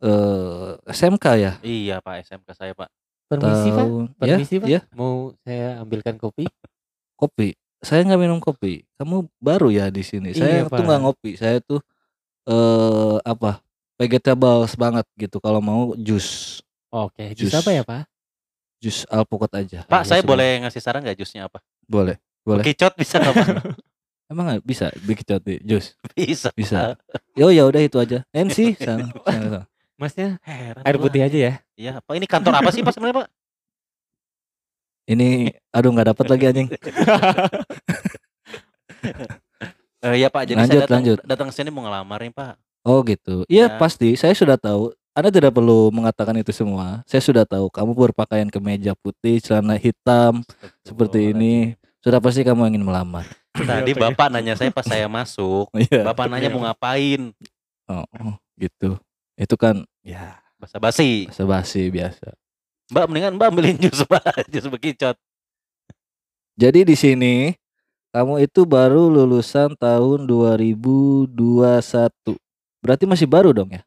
Speaker 2: eh SMK ya?
Speaker 1: Iya, Pak, SMK saya, Pak.
Speaker 3: Permisi Pak,
Speaker 2: Tahun
Speaker 3: permisi
Speaker 2: ya,
Speaker 3: Pak.
Speaker 2: ya,
Speaker 3: Mau saya ambilkan kopi?
Speaker 2: kopi. Saya nggak minum kopi. Kamu baru ya di sini. Saya
Speaker 3: Iya,
Speaker 2: tuh nggak ngopi. Saya tuh eh apa? Vegetables banget gitu. Kalau mau jus,
Speaker 3: Oke, jus
Speaker 2: Jus.
Speaker 3: apa ya Pak?
Speaker 2: jus alpukat aja.
Speaker 1: Pak,
Speaker 2: Ya
Speaker 1: saya
Speaker 2: sudah.
Speaker 1: boleh ngasih saran nggak jusnya apa?
Speaker 2: Boleh. Boleh.
Speaker 1: Kicot bisa nggak, Pak?
Speaker 2: Emang nggak bisa bikin coti jus?
Speaker 1: Bisa.
Speaker 2: Bisa. Yo ya udah itu aja. NC sana, sana, sana.
Speaker 3: Masnya
Speaker 1: Heran
Speaker 3: air putih aja ya?
Speaker 1: Iya, Pak. Ini kantor apa sih, Pak sebenarnya, Pak?
Speaker 2: Ini aduh nggak dapat lagi anjing.
Speaker 1: Eh, ya, Pak. Jadi
Speaker 2: Lanjut,
Speaker 1: saya datang
Speaker 2: lanjut.
Speaker 1: datang ke sini mau ngelamar nih, Pak.
Speaker 2: Oh gitu. Iya
Speaker 1: Ya.
Speaker 2: pasti. Saya sudah tahu. Anda tidak perlu mengatakan itu semua. Saya sudah tahu. Kamu berpakaian kemeja putih, celana hitam seperti ini. Sudah pasti kamu ingin melamar.
Speaker 1: Tadi
Speaker 3: Iya,
Speaker 1: Bapak nanya saya pas saya masuk.
Speaker 2: Iya.
Speaker 1: Bapak nanya mau ngapain?
Speaker 2: Oh, oh, gitu. Itu kan ya
Speaker 1: Basa-basi.
Speaker 2: basa basi biasa.
Speaker 1: Mbak mendingan Mbak ambilin jus, Pak. Jus bekicot.
Speaker 2: Jadi di sini kamu itu baru lulusan tahun 2021. Berarti masih baru dong ya?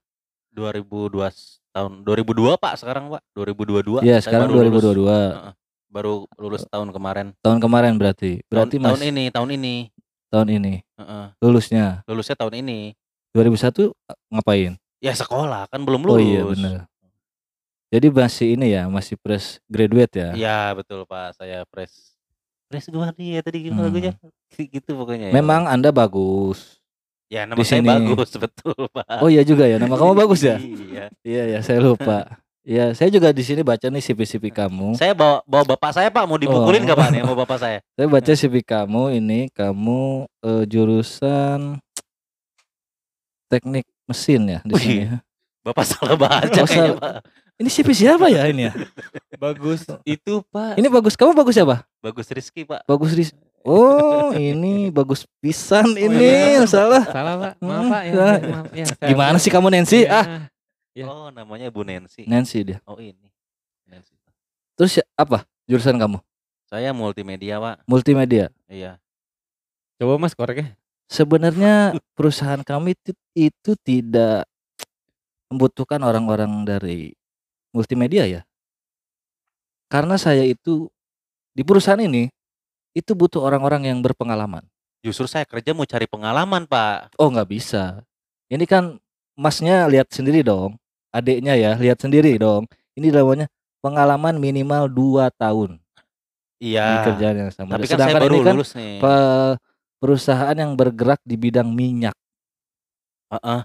Speaker 1: 2002 tahun 2002 Pak sekarang Pak 2022
Speaker 2: Iya, sekarang
Speaker 1: baru lulus.
Speaker 2: 2022.
Speaker 1: Heeh. baru lulus tahun kemarin
Speaker 2: Tahun kemarin berarti. Berarti
Speaker 1: tahun,
Speaker 2: Mas
Speaker 1: tahun ini tahun ini
Speaker 2: tahun ini
Speaker 1: Heeh.
Speaker 2: lulusnya.
Speaker 1: lulusnya tahun ini
Speaker 2: 2001 ngapain?
Speaker 1: ya sekolah kan belum
Speaker 2: Oh
Speaker 1: lulus
Speaker 2: iya benar. Jadi masih ini ya, masih fresh graduate ya.
Speaker 1: Iya betul Pak, saya fresh fresh nih ya tadi gimana
Speaker 2: Hmm.
Speaker 1: lagunya? Gitu pokoknya ya.
Speaker 2: Memang Anda bagus.
Speaker 1: ya nama
Speaker 2: di
Speaker 1: saya
Speaker 2: sini.
Speaker 1: bagus betul Pak.
Speaker 2: Oh iya juga ya, nama kamu bagus ya?
Speaker 1: Iya.
Speaker 2: Iya ya, saya lupa. Iya, saya juga di sini baca nih CV-CV kamu.
Speaker 1: Saya bawa bawa bapak saya Pak mau dipukulin
Speaker 2: Oh.
Speaker 1: nggak Pak nih sama bapak saya?
Speaker 2: Saya baca CV kamu ini kamu eh, jurusan teknik mesin ya di sini. ya.
Speaker 1: Bapak salah baca
Speaker 2: Oh,
Speaker 1: kayaknya. Pak.
Speaker 2: Ini CV siapa ya ini ya?
Speaker 3: Bagus itu Pak.
Speaker 2: Ini bagus. Kamu bagus siapa?
Speaker 1: Bagus Rizky Pak.
Speaker 2: Bagus Riz. Oh, ini bagus pisan
Speaker 3: Oh,
Speaker 2: ini.
Speaker 3: iya.
Speaker 2: Salah.
Speaker 3: Salah Pak. Maaf
Speaker 2: Hmm,
Speaker 3: Pak ya.
Speaker 2: salah.
Speaker 3: Maaf, ya, saya-
Speaker 2: Gimana sih kamu Nancy?
Speaker 3: Iya.
Speaker 2: Ah,
Speaker 3: Iya.
Speaker 1: Oh namanya Bu Nancy.
Speaker 2: Nancy dia.
Speaker 1: Oh ini. Nancy.
Speaker 2: Terus ya- apa jurusan kamu?
Speaker 1: Saya multimedia Pak.
Speaker 2: Multimedia.
Speaker 1: Iya.
Speaker 3: Coba Mas koreknya.
Speaker 2: Sebenarnya perusahaan kami itu, itu tidak membutuhkan orang-orang dari multimedia ya. Karena saya itu di perusahaan ini itu butuh orang-orang yang berpengalaman.
Speaker 1: Justru saya kerja mau cari pengalaman Pak.
Speaker 2: Oh nggak bisa. Ini kan masnya lihat sendiri dong. Adiknya ya lihat sendiri dong. Ini namanya pengalaman minimal 2 tahun di
Speaker 1: Iya.
Speaker 2: kerjaan yang sama.
Speaker 1: Tapi kan saya
Speaker 2: Sedangkan
Speaker 1: baru
Speaker 2: ini kan
Speaker 1: lulus nih.
Speaker 2: pe- perusahaan yang bergerak di bidang minyak.
Speaker 1: Heeh.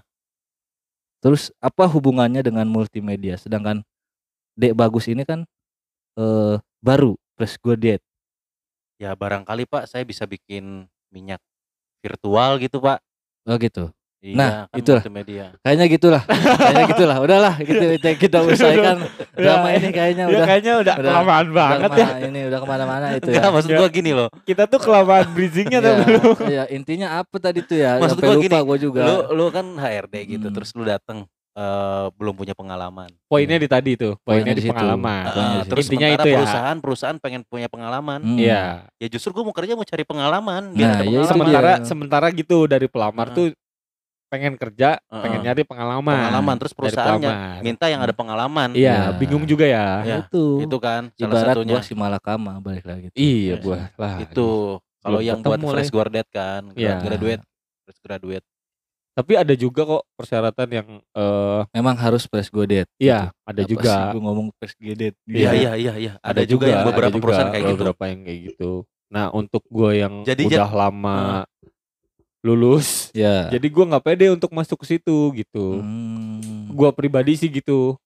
Speaker 2: Terus apa hubungannya dengan multimedia? Sedangkan Dek Bagus ini kan eh baru fresh graduate.
Speaker 1: Ya barangkali Pak saya bisa bikin minyak virtual gitu Pak.
Speaker 2: Oh gitu.
Speaker 1: Iya,
Speaker 2: Nah,
Speaker 1: kan
Speaker 2: itulah.
Speaker 1: multimedia.
Speaker 2: Kayaknya gitulah. kayaknya gitulah. Udahlah, gitu kita, kita usaikan drama ini kayaknya
Speaker 3: Ya
Speaker 2: udah
Speaker 3: kayaknya udah,
Speaker 2: udah-
Speaker 3: kelamaan
Speaker 2: udah
Speaker 3: banget ya.
Speaker 2: kemana- Ini udah ke mana-mana itu
Speaker 1: Enggak,
Speaker 2: ya.
Speaker 1: maksud
Speaker 3: Ya.
Speaker 1: gua gini loh.
Speaker 3: Kita tuh kelamaan bridgingnya tuh
Speaker 2: Iya,
Speaker 3: belum.
Speaker 2: iya, intinya apa tadi tuh ya?
Speaker 1: Maksud
Speaker 2: Sampai
Speaker 1: gua
Speaker 2: lupa
Speaker 1: gini,
Speaker 2: gua juga.
Speaker 1: Lu lu kan HRD gitu
Speaker 2: Hmm.
Speaker 1: terus lu datang eh, belum punya pengalaman.
Speaker 3: Poinnya di tadi tuh. Poinnya
Speaker 2: Poinnya
Speaker 3: di
Speaker 2: di situ.
Speaker 3: pengalaman.
Speaker 2: Poinnya di situ.
Speaker 1: terus
Speaker 3: Intinya itu ya.
Speaker 1: perusahaan perusahaan pengen punya pengalaman.
Speaker 2: Hmm.
Speaker 3: Iya.
Speaker 1: Ya justru gua mau kerja mau cari pengalaman
Speaker 2: Nah,
Speaker 1: biar ada
Speaker 2: ya itu
Speaker 1: pengalaman.
Speaker 3: Sementara
Speaker 2: dia.
Speaker 3: sementara gitu dari pelamar
Speaker 1: Heeh.
Speaker 3: tuh pengen kerja,
Speaker 1: Heeh.
Speaker 3: pengen nyari pengalaman.
Speaker 1: pengalaman terus perusahaannya minta yang ada pengalaman.
Speaker 3: Iya,
Speaker 2: Ya.
Speaker 3: bingung juga ya.
Speaker 1: Ya,
Speaker 2: itu.
Speaker 1: Itu kan salah
Speaker 2: Ibarat
Speaker 1: satunya.
Speaker 2: buah si malakama balik lagi.
Speaker 3: Iya,
Speaker 1: Yes.
Speaker 3: buah lah.
Speaker 1: Itu kalau yang buat fresh graduate kan,
Speaker 3: Iya.
Speaker 1: graduate, fresh graduate.
Speaker 3: Tapi ada juga kok persyaratan yang eh
Speaker 2: Memang harus fresh graduate.
Speaker 3: iya, ada
Speaker 2: Apa sih
Speaker 3: juga.
Speaker 2: gua ngomong fresh graduate.
Speaker 1: Iya iya iya iya. Ada, juga, yang
Speaker 3: ada
Speaker 1: beberapa
Speaker 3: juga
Speaker 1: perusahaan kayak gitu.
Speaker 3: beberapa yang kayak gitu. Nah, untuk gue yang
Speaker 1: Jadi,
Speaker 3: udah lama lulus,
Speaker 2: Ya.
Speaker 3: jadi gue nggak pede untuk masuk ke situ gitu.
Speaker 2: Hmm.
Speaker 3: Gue pribadi sih gitu.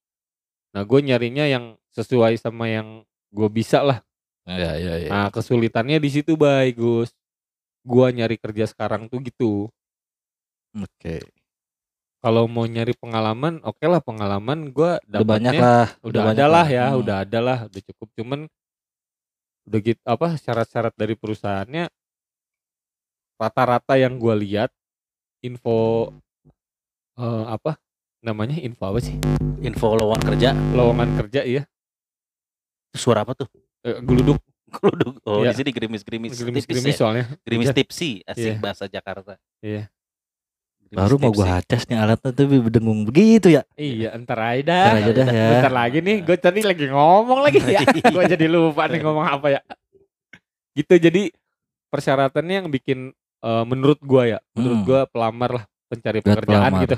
Speaker 3: Nah, gue nyarinya yang sesuai sama yang gue bisa lah.
Speaker 2: Ya, ya, ya.
Speaker 3: Nah, kesulitannya di situ, Bay, Gus. Gua nyari kerja sekarang tuh gitu.
Speaker 2: Oke.
Speaker 3: Kalau mau nyari pengalaman, oke lah pengalaman gua
Speaker 2: Udah banyak lah.
Speaker 3: udah
Speaker 2: banyak
Speaker 3: ada lah ya,
Speaker 2: Hmm.
Speaker 3: udah ada lah, udah cukup. Cuman udah gitu apa syarat-syarat dari perusahaannya rata-rata yang gua lihat info eh, apa namanya info apa sih
Speaker 1: Info lowongan kerja.
Speaker 3: lowongan kerja ya
Speaker 1: Suara apa tuh?
Speaker 3: eh, geluduk
Speaker 1: Geluduk. Oh,
Speaker 3: Iya.
Speaker 1: di sini gerimis-gerimis.
Speaker 3: gerimis
Speaker 1: tipis
Speaker 3: gerimis
Speaker 1: ya?
Speaker 3: soalnya
Speaker 1: Gerimis
Speaker 3: Hujan.
Speaker 1: tipsi, asik
Speaker 3: Iya.
Speaker 1: bahasa Jakarta.
Speaker 3: Iya.
Speaker 2: Baru mau gua acas nih alatnya tapi berdengung begitu ya.
Speaker 3: iya entar aja dah
Speaker 2: Ntar aja dah ya.
Speaker 3: Bentar lagi nih, gue tadi lagi ngomong lagi ya. gue jadi lupa nih ngomong apa ya. Gitu jadi persyaratannya yang bikin eh, menurut gua ya, menurut
Speaker 2: Hmm.
Speaker 3: gua pelamar lah pencari
Speaker 2: Buat
Speaker 3: pekerjaan
Speaker 2: pelamar.
Speaker 3: gitu.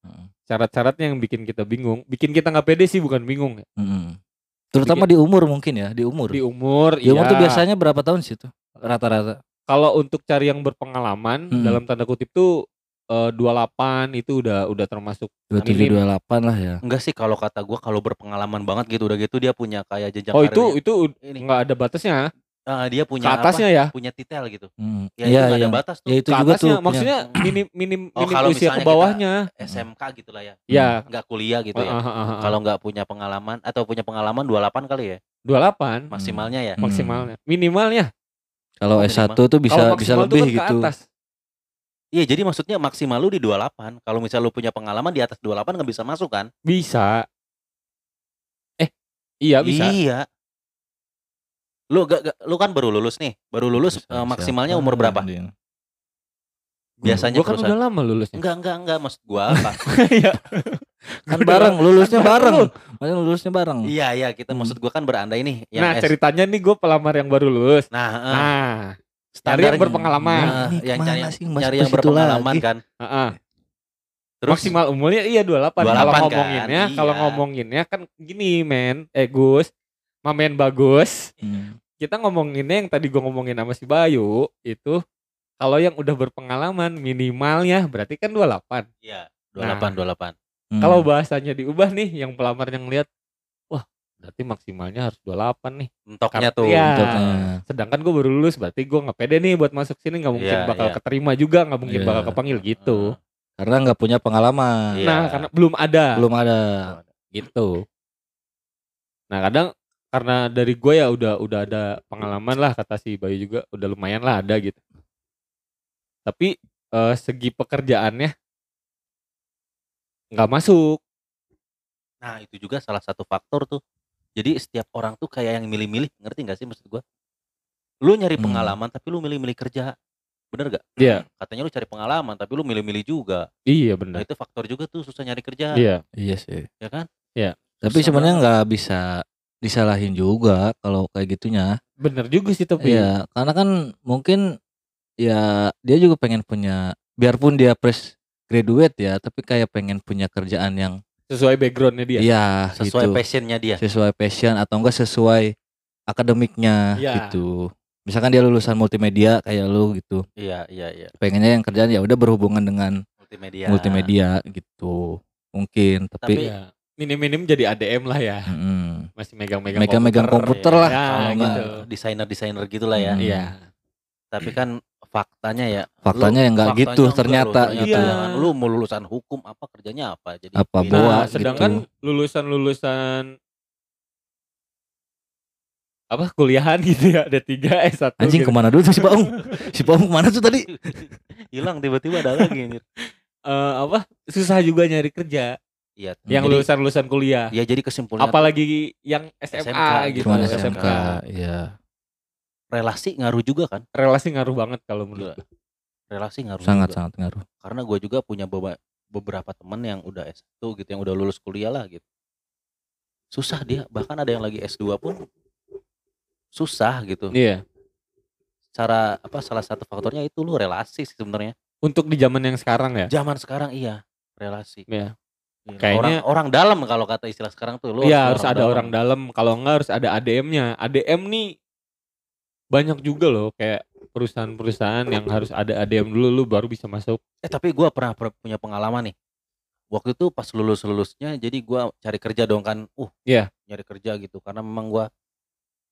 Speaker 2: Hmm.
Speaker 3: Syarat-syaratnya yang bikin kita bingung, bikin kita nggak pede sih bukan bingung. ya.
Speaker 2: Mm. Terutama di umur mungkin ya, di umur.
Speaker 3: Di umur,
Speaker 2: Di umur
Speaker 3: iya.
Speaker 2: tuh biasanya berapa tahun sih tuh? Rata-rata.
Speaker 3: Kalau untuk cari yang berpengalaman
Speaker 2: Hmm.
Speaker 3: dalam tanda kutip tuh eh, 28 itu udah udah termasuk
Speaker 2: 27
Speaker 3: Minim.
Speaker 2: 28 lah ya.
Speaker 1: Enggak sih kalau kata gua kalau berpengalaman banget gitu udah gitu dia punya kayak jenjang
Speaker 3: Oh itu itu
Speaker 1: ini
Speaker 3: nggak ada batasnya
Speaker 1: eh, dia
Speaker 3: ke
Speaker 1: punya
Speaker 3: atasnya
Speaker 1: apa?
Speaker 3: ya.
Speaker 1: Punya titel gitu.
Speaker 2: Hmm.
Speaker 1: Ya itu
Speaker 2: Iya,
Speaker 1: nggak
Speaker 2: iya.
Speaker 1: ada batas tuh.
Speaker 2: Ya itu
Speaker 3: Ke
Speaker 2: juga tuh.
Speaker 3: atasnya
Speaker 2: punya-
Speaker 3: maksudnya minim minim
Speaker 1: Oh,
Speaker 3: minim
Speaker 1: kalau
Speaker 3: usia ke bawahnya.
Speaker 1: SMK gitu lah ya.
Speaker 3: Ya,
Speaker 1: Enggak kuliah gitu ya.
Speaker 3: Heeh, heeh, heeh.
Speaker 1: Kalau nggak punya pengalaman atau punya pengalaman 28 kali ya
Speaker 3: 28
Speaker 1: maksimalnya ya.
Speaker 2: Hmm.
Speaker 3: maksimalnya. Minimalnya
Speaker 2: Kalau
Speaker 1: Oh,
Speaker 2: S1
Speaker 1: minimal.
Speaker 2: tuh bisa bisa
Speaker 3: tuh
Speaker 2: lebih
Speaker 3: kan ke
Speaker 2: gitu.
Speaker 3: atas.
Speaker 1: Iya, jadi maksudnya maksimal lu di 28. Kalau misal lu punya pengalaman di atas 28 nggak bisa masuk kan?
Speaker 3: Bisa. Eh, iya bisa.
Speaker 1: Iya. Lu gak, gak- lu kan baru lulus nih. Baru lulus
Speaker 2: Bisa-
Speaker 1: eh, maksimalnya
Speaker 2: siapa
Speaker 1: umur berapa?
Speaker 2: dia?
Speaker 1: Biasanya
Speaker 3: Gua kan
Speaker 1: perusahaan-
Speaker 3: udah lama lulusnya.
Speaker 1: Enggak, enggak, enggak maksud gua apa?
Speaker 3: Iya.
Speaker 2: Kan bareng, lulusnya bareng. Maksudnya lulusnya bareng.
Speaker 1: iya, iya, kita
Speaker 2: Hmm.
Speaker 1: maksud gua kan berandai nih yang
Speaker 3: Nah,
Speaker 1: S.
Speaker 3: ceritanya nih gue pelamar yang baru lulus.
Speaker 1: Nah,
Speaker 3: Nah, cari yang
Speaker 1: standarnya-
Speaker 3: berpengalaman.
Speaker 1: Nah, yang cari,
Speaker 2: sih? Ke
Speaker 1: yang berpengalaman
Speaker 2: lagi.
Speaker 1: kan.
Speaker 3: Heeh.
Speaker 1: Terus
Speaker 3: maksimal umurnya iya 28. Kalau
Speaker 1: 28 kan,
Speaker 3: ngomonginnya, kalau
Speaker 1: iya.
Speaker 3: ngomonginnya kan gini, men. Eh, Gus. Mamen bagus.
Speaker 2: Hmm.
Speaker 3: Kita ngomonginnya yang tadi gua ngomongin sama si Bayu itu kalau yang udah berpengalaman minimalnya berarti kan 28.
Speaker 1: Iya, 28 28.
Speaker 2: Hmm.
Speaker 3: Kalau bahasanya diubah nih yang pelamar yang lihat, berarti maksimalnya harus 28 nih.
Speaker 1: Mentoknya tuh.
Speaker 3: Iya.
Speaker 2: Untuknya.
Speaker 3: Sedangkan gue baru lulus berarti gue nggak pede nih buat masuk sini nggak mungkin
Speaker 1: Iya,
Speaker 3: bakal
Speaker 1: iya.
Speaker 3: keterima juga nggak mungkin
Speaker 2: Iya.
Speaker 3: bakal kepanggil gitu.
Speaker 2: karena nggak punya pengalaman
Speaker 1: Iya.
Speaker 3: Nah karena belum ada
Speaker 2: belum ada
Speaker 3: gitu. Nah kadang karena dari gue ya udah udah ada pengalaman lah kata si Bayu juga udah lumayan lah ada gitu. Tapi eh, segi pekerjaannya nggak masuk.
Speaker 1: Nah, itu juga salah satu faktor tuh. Jadi setiap orang tuh kayak yang milih-milih, ngerti gak sih maksud gua? Lu nyari
Speaker 2: Hmm.
Speaker 1: pengalaman tapi lu milih-milih kerja. Bener gak?
Speaker 3: Iya.
Speaker 1: Katanya lu cari pengalaman tapi lu milih-milih juga.
Speaker 3: Iya
Speaker 1: Nah,
Speaker 3: benar.
Speaker 1: itu faktor juga tuh susah nyari kerja,
Speaker 3: Iya.
Speaker 2: iya sih
Speaker 1: ya kan?
Speaker 2: tapi
Speaker 1: Susah
Speaker 2: sebenarnya nggak bisa disalahin juga kalau kayak gitunya
Speaker 3: Bener juga sih tapi.
Speaker 2: Iya, karena kan mungkin ya dia juga pengen punya biarpun dia fresh graduate ya, tapi kayak pengen punya kerjaan yang
Speaker 3: Sesuai backgroundnya dia.
Speaker 2: iya
Speaker 1: Sesuai
Speaker 2: gitu.
Speaker 1: passionnya dia.
Speaker 2: sesuai passion atau enggak sesuai akademiknya
Speaker 3: Iya.
Speaker 2: gitu. Misalkan dia lulusan multimedia kayak lu gitu.
Speaker 1: Iya, iya, iya.
Speaker 2: Pengennya yang kerjaan ya udah berhubungan dengan
Speaker 1: Multimedia.
Speaker 2: multimedia gitu. Mungkin tapi,
Speaker 1: Tapi-
Speaker 3: Iya. Minim-minim jadi ADM lah ya.
Speaker 2: Mm-mm.
Speaker 3: Masih megang-megang
Speaker 2: Megang-megang komputer
Speaker 1: Iya.
Speaker 2: lah
Speaker 3: Ya,
Speaker 1: gitu. desainer-desainer gitulah ya.
Speaker 2: Hmm.
Speaker 3: Iya.
Speaker 1: Tapi kan faktanya ya
Speaker 2: Faktanya ya nggak
Speaker 1: faktanya
Speaker 2: gitu ternyata
Speaker 1: loh,
Speaker 3: gitu.
Speaker 1: Jangan lu mau lulusan hukum apa kerjanya apa jadi
Speaker 2: Apa boa
Speaker 3: Nah,
Speaker 2: gitu.
Speaker 3: sedangkan lulusan-lulusan apa kuliahan gitu ya ada tiga S1
Speaker 2: Anjing
Speaker 3: gitu.
Speaker 2: ke mana dulu tuh si Baung? Si Baung ke mana tuh tadi?
Speaker 1: hilang tiba-tiba ada lagi anjir.
Speaker 3: Eh, apa susah juga nyari kerja
Speaker 1: Iya.
Speaker 3: yang
Speaker 1: jadi,
Speaker 3: lulusan-lulusan kuliah
Speaker 1: Ya jadi kesimpulannya
Speaker 3: apalagi yang SMA,
Speaker 1: SMK
Speaker 3: gitu
Speaker 2: Cuman
Speaker 1: Gitu,
Speaker 2: SMK,
Speaker 3: SMK.
Speaker 2: iya.
Speaker 1: Relasi ngaruh juga kan?
Speaker 3: relasi ngaruh banget kalau menurut
Speaker 1: Gila. Relasi ngaruh
Speaker 2: Sangat
Speaker 1: juga.
Speaker 2: sangat ngaruh.
Speaker 1: Karena gue juga punya beba- beberapa teman yang udah S1 gitu, yang udah lulus kuliah lah gitu. Susah dia, bahkan ada yang lagi S2 pun susah gitu.
Speaker 3: iya
Speaker 1: Cara apa salah satu faktornya itu lu relasi sih sebenarnya.
Speaker 3: untuk di zaman yang sekarang ya
Speaker 1: Zaman sekarang iya, relasi.
Speaker 3: Iya.
Speaker 1: Iya,
Speaker 3: Kayaknya-
Speaker 1: orang orang dalam kalau kata istilah sekarang tuh lu
Speaker 3: Iya harus ada orang dalam kalau enggak harus ada ADM-nya ADM nih banyak juga loh kayak perusahaan-perusahaan yang harus ada ADM dulu lu baru bisa masuk
Speaker 1: Eh tapi gua pernah per- punya pengalaman nih. Waktu itu pas lulus lulusnya, jadi gua cari kerja dong kan. Uh,
Speaker 3: Iya.
Speaker 1: nyari kerja gitu. Karena memang gua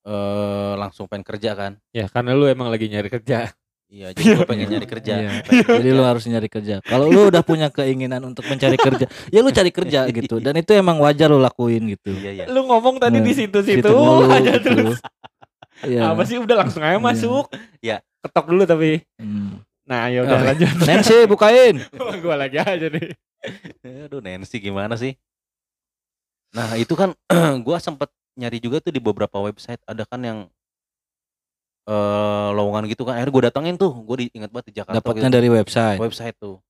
Speaker 1: eh langsung pengen kerja kan.
Speaker 3: ya karena lu emang lagi nyari kerja
Speaker 1: Iya, jadi gua pengen nyari kerja.
Speaker 2: Iya.
Speaker 1: Pengen
Speaker 2: Jadi
Speaker 1: kerja.
Speaker 2: lu harus nyari kerja. Kalau lu udah punya keinginan untuk mencari kerja, ya lu cari kerja gitu. Dan itu emang wajar lu lakuin gitu.
Speaker 1: Iya iya.
Speaker 3: lu ngomong tadi
Speaker 2: Nah,
Speaker 3: di situ-situ
Speaker 2: Situ
Speaker 3: aja
Speaker 2: gitu.
Speaker 3: terus
Speaker 2: Iya.
Speaker 3: apa sih udah langsung aja
Speaker 2: Iya.
Speaker 3: masuk
Speaker 1: Iya.
Speaker 3: ketok dulu tapi
Speaker 2: Hmm.
Speaker 3: nah ya udah
Speaker 2: Oke.
Speaker 3: lanjut
Speaker 2: Nancy bukain.
Speaker 3: gua lagi aja nih
Speaker 1: Aduh Nancy gimana sih? Nah itu kan gua sempet nyari juga tuh di beberapa website ada kan yang eh lowongan gitu kan akhirnya gue datengin tuh gue ingat banget di Jakarta
Speaker 2: Dapatnya
Speaker 1: gitu.
Speaker 2: dari website.
Speaker 1: website tuh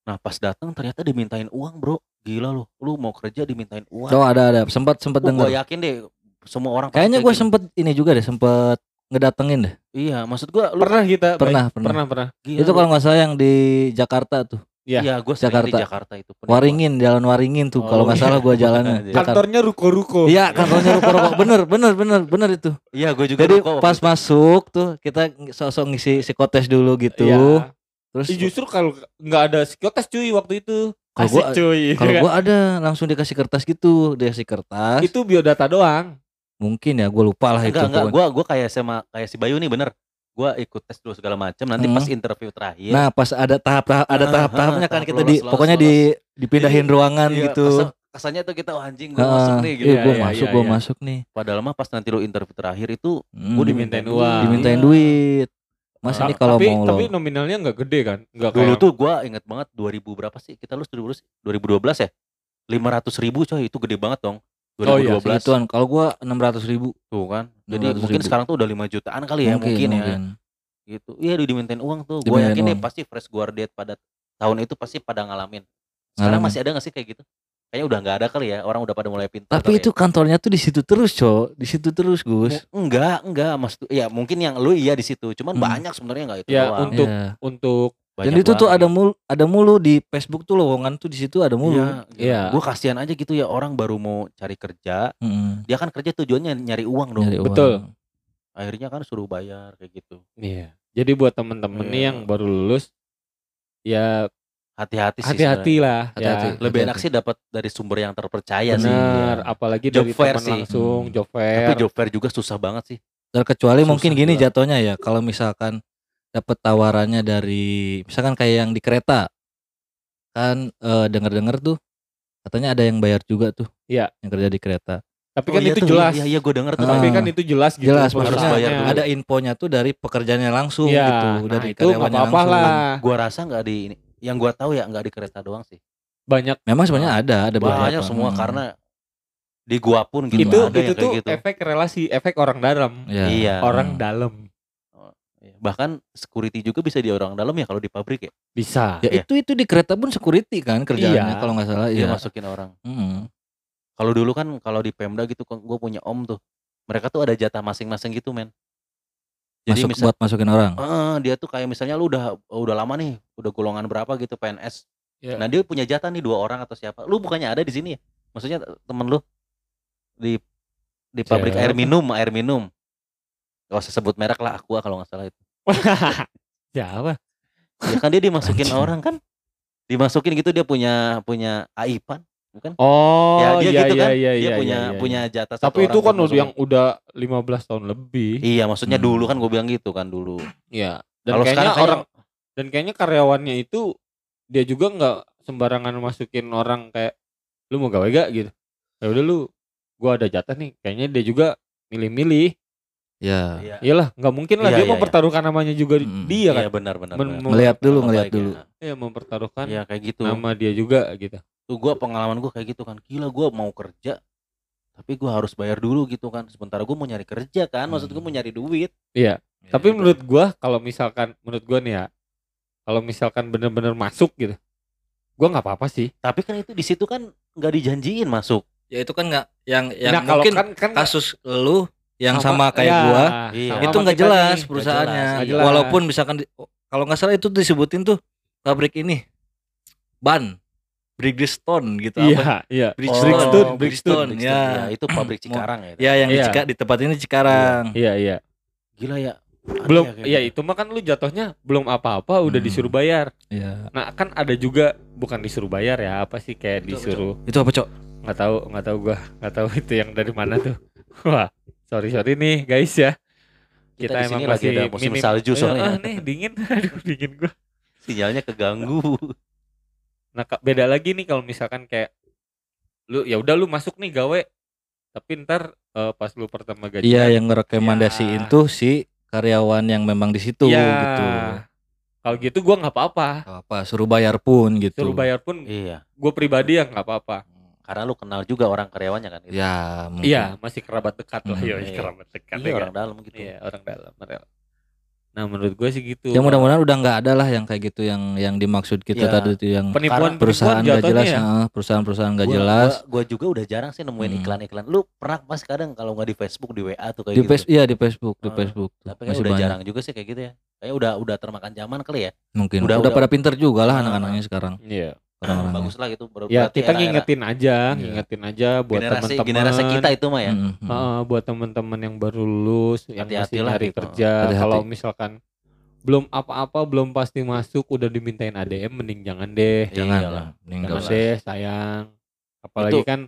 Speaker 1: nah pas datang ternyata dimintain uang bro gila lu lu mau kerja dimintain uang
Speaker 2: Oh ada ada. Sempat sempat
Speaker 1: gue
Speaker 2: denger.
Speaker 1: yakin deh semua orang
Speaker 2: Kayaknya
Speaker 1: kayak
Speaker 2: gue
Speaker 1: gini.
Speaker 2: sempet ini juga deh, sempet ngedatengin deh.
Speaker 1: iya maksud gue lu
Speaker 3: pernah kita?
Speaker 2: Pernah, pernah.
Speaker 3: pernah pernah
Speaker 1: gila
Speaker 2: Itu kalau nggak salah yang di Jakarta tuh.
Speaker 3: Iya.
Speaker 1: iya gue sering di
Speaker 2: Jakarta.
Speaker 1: Jakarta itu penipuan.
Speaker 2: Waringin, jalan Waringin tuh.
Speaker 1: Oh,
Speaker 2: kalau nggak
Speaker 1: iya.
Speaker 2: salah gua jalannya. Jakarta.
Speaker 3: kantornya ruko-ruko
Speaker 2: Iya, kantornya ruko-ruko. Bener, bener, bener, bener itu.
Speaker 1: iya gue juga
Speaker 2: Jadi
Speaker 1: ruko
Speaker 2: pas
Speaker 1: itu.
Speaker 2: masuk tuh kita sosok ngisi psikotes dulu gitu.
Speaker 3: Iya.
Speaker 2: Terus
Speaker 3: justru kalau nggak ada psikotes cuy waktu itu
Speaker 2: Kalau
Speaker 3: Asik
Speaker 2: gua-
Speaker 3: cuy
Speaker 2: kalau gua ada langsung dikasih kertas gitu, dikasih kertas.
Speaker 3: itu biodata doang
Speaker 2: Mungkin ya, gua lupa lah itu.
Speaker 1: enggak enggak
Speaker 2: pokoknya.
Speaker 1: gue gue kayak sama kayak si Bayu nih bener gue ikut tes dulu segala macam nanti
Speaker 2: Hmm.
Speaker 1: pas interview terakhir
Speaker 2: Nah, pas ada tahap-tahap ada
Speaker 1: Ah,
Speaker 2: tahap-tahapnya
Speaker 1: ah,
Speaker 2: kan
Speaker 1: tahap
Speaker 2: kita di
Speaker 1: lolos, lolos,
Speaker 2: pokoknya di dipindahin ruangan
Speaker 1: Iya,
Speaker 2: gitu.
Speaker 1: kesan- kesannya tuh kita oh, anjing gue
Speaker 2: Heeh,
Speaker 1: masuk nih gitu
Speaker 2: iya,
Speaker 3: Iya,
Speaker 2: gua
Speaker 3: iya,
Speaker 2: masuk,
Speaker 3: iya,
Speaker 2: gua
Speaker 3: iya.
Speaker 2: masuk nih.
Speaker 1: padahal mah pas nanti lu interview terakhir itu
Speaker 2: Hmm,
Speaker 1: gue
Speaker 3: dimintain uang.
Speaker 2: dimintain
Speaker 1: Iya.
Speaker 2: duit. Mas
Speaker 3: Ta-
Speaker 2: ini kalau
Speaker 3: tapi,
Speaker 2: mau
Speaker 3: tapi
Speaker 2: lo
Speaker 3: nominalnya nggak gede kan nggak
Speaker 1: dulu
Speaker 3: kayak
Speaker 1: tuh gue inget banget 2000 berapa sih kita lulus 2012 2012 ya 500 ribu coy itu gede banget dong
Speaker 3: Oh iya,
Speaker 1: 2012
Speaker 2: segituan. Kalau gua 600 ribu
Speaker 1: tuh kan jadi
Speaker 2: 600
Speaker 1: mungkin
Speaker 2: ribu.
Speaker 1: sekarang tuh udah 5 jutaan kali ya mungkin, ya gitu iya udah dimintain uang tuh gue yakin deh pasti fresh graduate pada tahun itu pasti pada ngalamin sekarang
Speaker 2: Ngalamin.
Speaker 1: masih ada gak sih kayak gitu kayaknya udah nggak ada kali ya orang udah pada mulai pintar
Speaker 2: Tapi itu kantornya tuh di situ terus, Cok. Di situ terus,
Speaker 1: ya.
Speaker 2: Gus.
Speaker 1: Enggak enggak mas ya mungkin yang lu iya di situ cuman
Speaker 2: Hmm.
Speaker 1: banyak sebenarnya nggak itu
Speaker 3: Ya,
Speaker 1: doang.
Speaker 3: untuk-
Speaker 2: Iya.
Speaker 3: untuk
Speaker 2: Dan itu tuh ada mulu ada mulu di Facebook tuh lowongan tuh di situ ada mulu.
Speaker 1: Iya,
Speaker 3: Iya.
Speaker 1: Gue kasihan aja gitu ya orang baru mau cari kerja,
Speaker 2: Mm-mm.
Speaker 1: dia kan kerja tujuannya nyari uang dong.
Speaker 2: Nyari uang.
Speaker 3: Betul.
Speaker 1: Akhirnya kan suruh bayar kayak gitu.
Speaker 3: Iya. Jadi buat temen-temen nih
Speaker 1: Iya.
Speaker 3: yang baru lulus ya
Speaker 1: Hati-hati sih.
Speaker 3: hati-hati lah
Speaker 2: Hati-hati.
Speaker 3: ya.
Speaker 1: Lebih enak
Speaker 2: Hati-hati.
Speaker 1: sih dapat dari sumber yang terpercaya sih.
Speaker 3: Bener,
Speaker 1: Iya.
Speaker 3: apalagi
Speaker 1: Job
Speaker 3: dari
Speaker 1: fair
Speaker 3: teman
Speaker 1: sih.
Speaker 3: langsung,
Speaker 2: Hmm.
Speaker 3: job fair.
Speaker 1: Tapi job fair juga susah banget sih.
Speaker 2: Terkecuali
Speaker 1: Susah
Speaker 2: mungkin gini
Speaker 1: juga.
Speaker 2: jatuhnya ya kalau misalkan dapat tawarannya dari misalkan kayak yang di kereta kan eh, denger-denger tuh katanya ada yang bayar juga tuh
Speaker 3: Iya.
Speaker 2: yang kerja di kereta
Speaker 3: Tapi
Speaker 1: Oh
Speaker 3: kan
Speaker 1: iya
Speaker 3: itu
Speaker 1: tuh,
Speaker 3: jelas.
Speaker 1: Iya, iya gue denger tuh.
Speaker 3: Tapi kan itu jelas gitu.
Speaker 2: jelas
Speaker 1: harus
Speaker 2: maksudnya
Speaker 1: bayar dulu.
Speaker 2: ada infonya tuh dari pekerjaannya langsung
Speaker 3: Iya,
Speaker 2: gitu
Speaker 3: nah
Speaker 2: dari
Speaker 3: itu
Speaker 2: karyawannya
Speaker 3: apa-apa
Speaker 2: langsung.
Speaker 3: lah.
Speaker 1: Gua rasa nggak di ini. Yang gua tahu ya nggak di kereta doang sih.
Speaker 3: Banyak
Speaker 2: memang sebenarnya ada ada
Speaker 1: Banyak
Speaker 2: beberapa.
Speaker 1: semua
Speaker 2: Hmm.
Speaker 1: karena di gua pun gitu
Speaker 3: itu
Speaker 1: ada
Speaker 3: itu tuh
Speaker 1: gitu.
Speaker 3: efek relasi, efek orang dalam.
Speaker 2: Iya.
Speaker 1: Iya.
Speaker 3: Orang
Speaker 2: Hmm.
Speaker 3: dalam
Speaker 1: Iya. Bahkan security juga bisa di orang dalam ya kalau di pabrik ya.
Speaker 3: bisa.
Speaker 2: ya
Speaker 1: Iya.
Speaker 2: itu itu di kereta pun security kan kerjaannya
Speaker 3: Iya.
Speaker 2: kalau nggak salah
Speaker 1: Dia
Speaker 2: iya
Speaker 1: masukin orang.
Speaker 2: Hmm.
Speaker 1: Kalau dulu kan kalau di Pemda gitu kan gue punya om tuh. Mereka tuh ada jatah masing-masing gitu men. Jadi
Speaker 2: masuk
Speaker 1: misal
Speaker 2: buat masukin orang
Speaker 1: Eh, dia tuh kayak misalnya lu udah udah lama nih, udah golongan berapa gitu PNS.
Speaker 3: Iya.
Speaker 1: Nah, dia punya jatah nih dua orang atau siapa. Lu bukannya ada di sini ya? Maksudnya temen lu di di pabrik
Speaker 3: Siapa?
Speaker 1: air minum, air minum. Gak usah sebut merek lah, Aqua kalau nggak salah itu.
Speaker 3: Siapa?
Speaker 1: Ya kan dia dimasukin
Speaker 2: Anjing.
Speaker 1: orang kan. Dimasukin gitu dia punya punya AIPAN, bukan?
Speaker 3: Oh,
Speaker 1: ya dia
Speaker 3: iya,
Speaker 1: gitu
Speaker 3: iya,
Speaker 1: kan.
Speaker 3: iya,
Speaker 1: dia
Speaker 3: iya,
Speaker 1: punya
Speaker 3: iya, iya.
Speaker 1: punya jatah satu
Speaker 3: Tapi itu
Speaker 1: orang
Speaker 3: kan udah yang udah 15 tahun lebih.
Speaker 1: Iya, maksudnya
Speaker 2: Hmm.
Speaker 1: dulu kan gue bilang gitu kan dulu.
Speaker 3: Iya. Dan
Speaker 1: Kalau
Speaker 3: kayaknya
Speaker 1: sekarang kayak-
Speaker 3: orang dan kayaknya karyawannya itu dia juga nggak sembarangan masukin orang kayak lu mau gawe gak gitu. Ya udah lu gua ada jatah nih. Kayaknya dia juga milih-milih.
Speaker 2: Ya
Speaker 1: Iya.
Speaker 3: Iyalah, nggak mungkin lah
Speaker 1: Iya,
Speaker 3: dia
Speaker 1: iya,
Speaker 3: mempertaruhkan namanya juga
Speaker 2: Mm.
Speaker 3: dia kan.
Speaker 1: Iya benar benar.
Speaker 3: Men-
Speaker 1: benar.
Speaker 3: mem-
Speaker 2: ngelihat dulu ngelihat
Speaker 1: ya.
Speaker 2: dulu
Speaker 3: Iya, mempertaruhkan
Speaker 1: Iya kayak gitu.
Speaker 3: nama dia juga gitu.
Speaker 1: Tuh gue pengalaman gue kayak gitu kan. Gila gue mau kerja tapi gue harus bayar dulu gitu kan. Sementara gue mau nyari kerja kan. Maksud gue mau nyari duit.
Speaker 3: Iya.
Speaker 2: Ya,
Speaker 3: Tapi
Speaker 2: gitu.
Speaker 3: menurut gua kalau misalkan menurut gua nih ya kalau misalkan bener-bener masuk gitu. Gua nggak apa-apa sih.
Speaker 1: Tapi kan itu di situ kan nggak dijanjiin masuk.
Speaker 2: ya itu kan nggak yang yang
Speaker 3: nah, kalau
Speaker 2: mungkin
Speaker 3: kan kan
Speaker 2: kasus lu yang
Speaker 3: sama-
Speaker 2: sama, kayak
Speaker 3: ya,
Speaker 2: gua
Speaker 1: Iya.
Speaker 3: sama
Speaker 2: itu nggak jelas
Speaker 3: nih.
Speaker 2: perusahaannya
Speaker 1: nggak
Speaker 3: jelas.
Speaker 2: walaupun misalkan di- kalau nggak salah itu disebutin tuh pabrik ini ban Bridgestone gitu
Speaker 3: Iya,
Speaker 2: apa
Speaker 3: iya.
Speaker 2: Bridgestone,
Speaker 3: Bridgestone,
Speaker 2: Bridgestone,
Speaker 1: Bridgestone,
Speaker 2: ya.
Speaker 1: ya. itu pabrik Cikarang ya.
Speaker 2: ya yang di
Speaker 3: Iya.
Speaker 2: Cika- di tempat ini Cikarang
Speaker 3: Iya, iya.
Speaker 1: Gila ya.
Speaker 3: Belum
Speaker 1: ya
Speaker 3: ya itu mah kan lu jatuhnya belum apa-apa udah
Speaker 2: Hmm.
Speaker 3: disuruh bayar.
Speaker 2: ya
Speaker 3: Nah, kan ada juga bukan disuruh bayar ya, apa sih kayak
Speaker 2: Itu apa,
Speaker 3: disuruh
Speaker 2: itu apa cok
Speaker 3: nggak tahu nggak tahu gua nggak tahu itu yang dari mana tuh. Wah, sorry sorry nih guys ya.
Speaker 1: Kita,
Speaker 3: kita emang masih
Speaker 1: ada musim
Speaker 3: minim-
Speaker 1: salju soalnya.
Speaker 3: eh, nih dingin, aduh dingin gua.
Speaker 1: Sinyalnya keganggu.
Speaker 3: Nah, Kak, beda lagi nih kalau misalkan kayak lu ya udah lu masuk nih gawe tapi ntar eh, pas lu pertama gajian
Speaker 2: iya yang ngerekomendasiin
Speaker 3: Ya.
Speaker 2: tuh si karyawan yang memang di situ
Speaker 3: ya,
Speaker 2: gitu
Speaker 3: kalau gitu gua nggak apa-apa
Speaker 2: apa suruh bayar pun gitu
Speaker 3: suruh bayar pun
Speaker 1: iya.
Speaker 3: gue pribadi ya nggak apa-apa
Speaker 1: Karena lu kenal juga orang karyawannya kan. gitu.
Speaker 2: ya mungkin.
Speaker 3: iya masih kerabat dekat lah
Speaker 2: Hmm,
Speaker 3: yoi,
Speaker 1: iya.
Speaker 3: kerabat dekat
Speaker 1: Iya
Speaker 3: ya
Speaker 1: orang
Speaker 3: kan?
Speaker 1: dalam gitu.
Speaker 3: iya orang dalam nah menurut gue sih gitu
Speaker 2: ya mudah-mudahan udah nggak ada lah yang kayak gitu yang yang dimaksud kita
Speaker 1: Iya.
Speaker 2: tadi tuh yang
Speaker 3: penipuan
Speaker 2: perusahaan nggak jelas
Speaker 3: ya
Speaker 2: ah, perusahaan-perusahaan nggak jelas
Speaker 1: Gua, gua juga udah jarang sih nemuin
Speaker 2: Hmm.
Speaker 1: iklan-iklan. Lu pernah pas kadang kalau nggak di Facebook di WA tuh kayak
Speaker 2: di
Speaker 1: gitu.
Speaker 2: face iya di Facebook di
Speaker 1: Ah,
Speaker 2: Facebook tuh.
Speaker 1: Tapi kan
Speaker 2: masih
Speaker 1: udah
Speaker 2: banyak
Speaker 1: jarang juga sih kayak gitu ya. Kayaknya udah udah termakan zaman kali ya.
Speaker 2: mungkin
Speaker 1: Udah-
Speaker 2: udah,
Speaker 1: udah-
Speaker 2: pada pinter juga lah
Speaker 1: Ah.
Speaker 2: anak-anaknya sekarang
Speaker 3: iya
Speaker 2: orang-orangnya.
Speaker 1: Bagus lah gitu. Ber-
Speaker 3: ya kita
Speaker 1: era-era
Speaker 3: ngingetin aja
Speaker 2: Iya.
Speaker 3: ngingetin aja buat teman-teman
Speaker 1: generasi kita itu mah ya.
Speaker 2: Mm.
Speaker 3: Heeh, buat teman-teman yang baru lulus yang masih nyari
Speaker 1: gitu.
Speaker 3: kerja kalau misalkan belum apa-apa belum pasti masuk udah dimintain ADM mending jangan deh
Speaker 2: jangan
Speaker 1: Iyalah.
Speaker 2: lah.
Speaker 3: deh sayang apalagi
Speaker 1: Itu-
Speaker 3: kan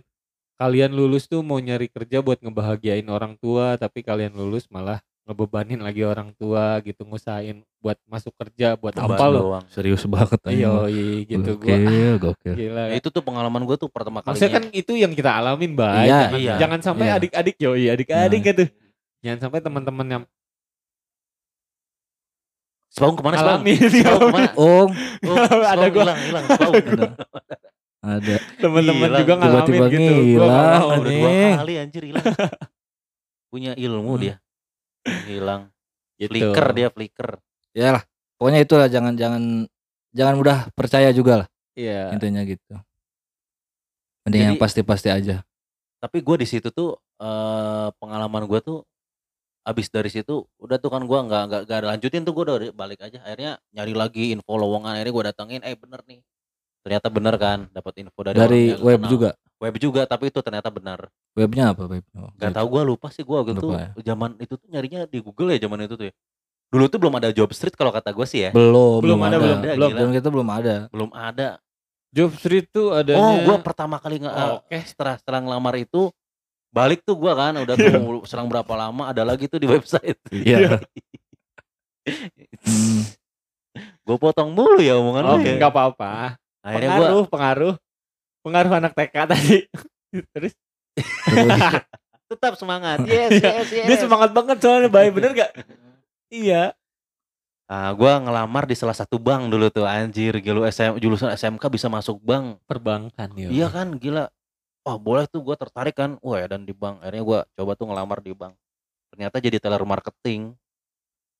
Speaker 3: kalian lulus tuh mau nyari kerja buat ngebahagiain orang tua tapi kalian lulus malah ngebebanin lagi orang tua gitu ngusahain buat masuk kerja buat apa lo
Speaker 1: doang.
Speaker 2: serius banget mah.
Speaker 3: iya gitu gua
Speaker 2: gokil
Speaker 3: gila
Speaker 1: Ya, itu tuh pengalaman gua tuh pertama kalinya.
Speaker 3: Maksudnya kan itu yang kita alamin, Bay.
Speaker 2: Iya,
Speaker 3: jangan,
Speaker 1: iya.
Speaker 3: jangan sampai
Speaker 2: Iya.
Speaker 3: adik-adik yoi, adik-adik
Speaker 2: Nah.
Speaker 3: gitu. Jangan sampai teman-teman yang
Speaker 1: Sebaung ke mana Sebaung?
Speaker 3: alamin
Speaker 1: Sebaung ke mana?
Speaker 2: oh
Speaker 1: Oh,
Speaker 3: Ada gua.
Speaker 1: hilang hilang
Speaker 2: ada ada
Speaker 3: teman-teman juga ngalamin
Speaker 2: Tiba-tiba
Speaker 3: gitu.
Speaker 2: Ngilang,
Speaker 3: mau.
Speaker 1: Udah dua
Speaker 2: Anjing.
Speaker 1: kali anjir hilang. Punya ilmu
Speaker 2: Hmm.
Speaker 1: dia. Hilang.
Speaker 3: Gitu.
Speaker 1: Flicker dia flicker.
Speaker 2: ya lah pokoknya itulah jangan jangan jangan mudah percaya juga lah
Speaker 3: Iya.
Speaker 2: intinya gitu mending yang
Speaker 1: Jadi-
Speaker 2: pasti-pasti aja
Speaker 1: Tapi gua di situ tuh eh, pengalaman gua tuh abis dari situ udah tuh kan gua nggak nggak nggak lanjutin tuh gua udah balik aja akhirnya nyari lagi info lowongan akhirnya gua datengin eh bener nih ternyata bener kan dapat info dari,
Speaker 2: Dari
Speaker 1: yang
Speaker 2: web
Speaker 1: kenal.
Speaker 2: juga.
Speaker 1: Web juga tapi itu ternyata benar
Speaker 2: Webnya apa web? Oh,
Speaker 1: Gak
Speaker 2: web.
Speaker 1: tahu gua lupa sih gua gitu
Speaker 2: Lupa ya.
Speaker 1: zaman itu tuh nyarinya di Google ya zaman itu tuh ya dulu tuh belum ada job street kalau kata gua sih ya
Speaker 2: Belum,
Speaker 3: Belum ada, belum
Speaker 1: ada,
Speaker 2: belum,
Speaker 1: gila.
Speaker 2: kita belum ada.
Speaker 1: belum ada
Speaker 3: Job Street tuh adanya
Speaker 1: oh gua pertama kali nge
Speaker 3: Oh, oke.
Speaker 1: setelah setelah ngelamar itu balik tuh gua kan udah tunggu selang berapa lama ada lagi tuh di website
Speaker 2: Iya. Hmm,
Speaker 1: gue potong mulu ya omongan
Speaker 3: Oh,
Speaker 1: lu ya.
Speaker 3: enggak apa-apa.
Speaker 1: akhirnya gua
Speaker 3: Pengaruh, pengaruh. Anak TK tadi. Terus
Speaker 1: tetap semangat yes
Speaker 3: Iya.
Speaker 1: yes yes
Speaker 3: dia semangat banget soalnya baik bener gak? Iya.
Speaker 1: Ah, gua ngelamar di salah satu bank dulu tuh anjir gila SM, jurusan SMK bisa masuk bank
Speaker 3: Perbankan ya.
Speaker 1: iya kan gila wah boleh tuh gua tertarik kan wah ya dan di bank akhirnya gua coba tuh ngelamar di bank ternyata jadi teller marketing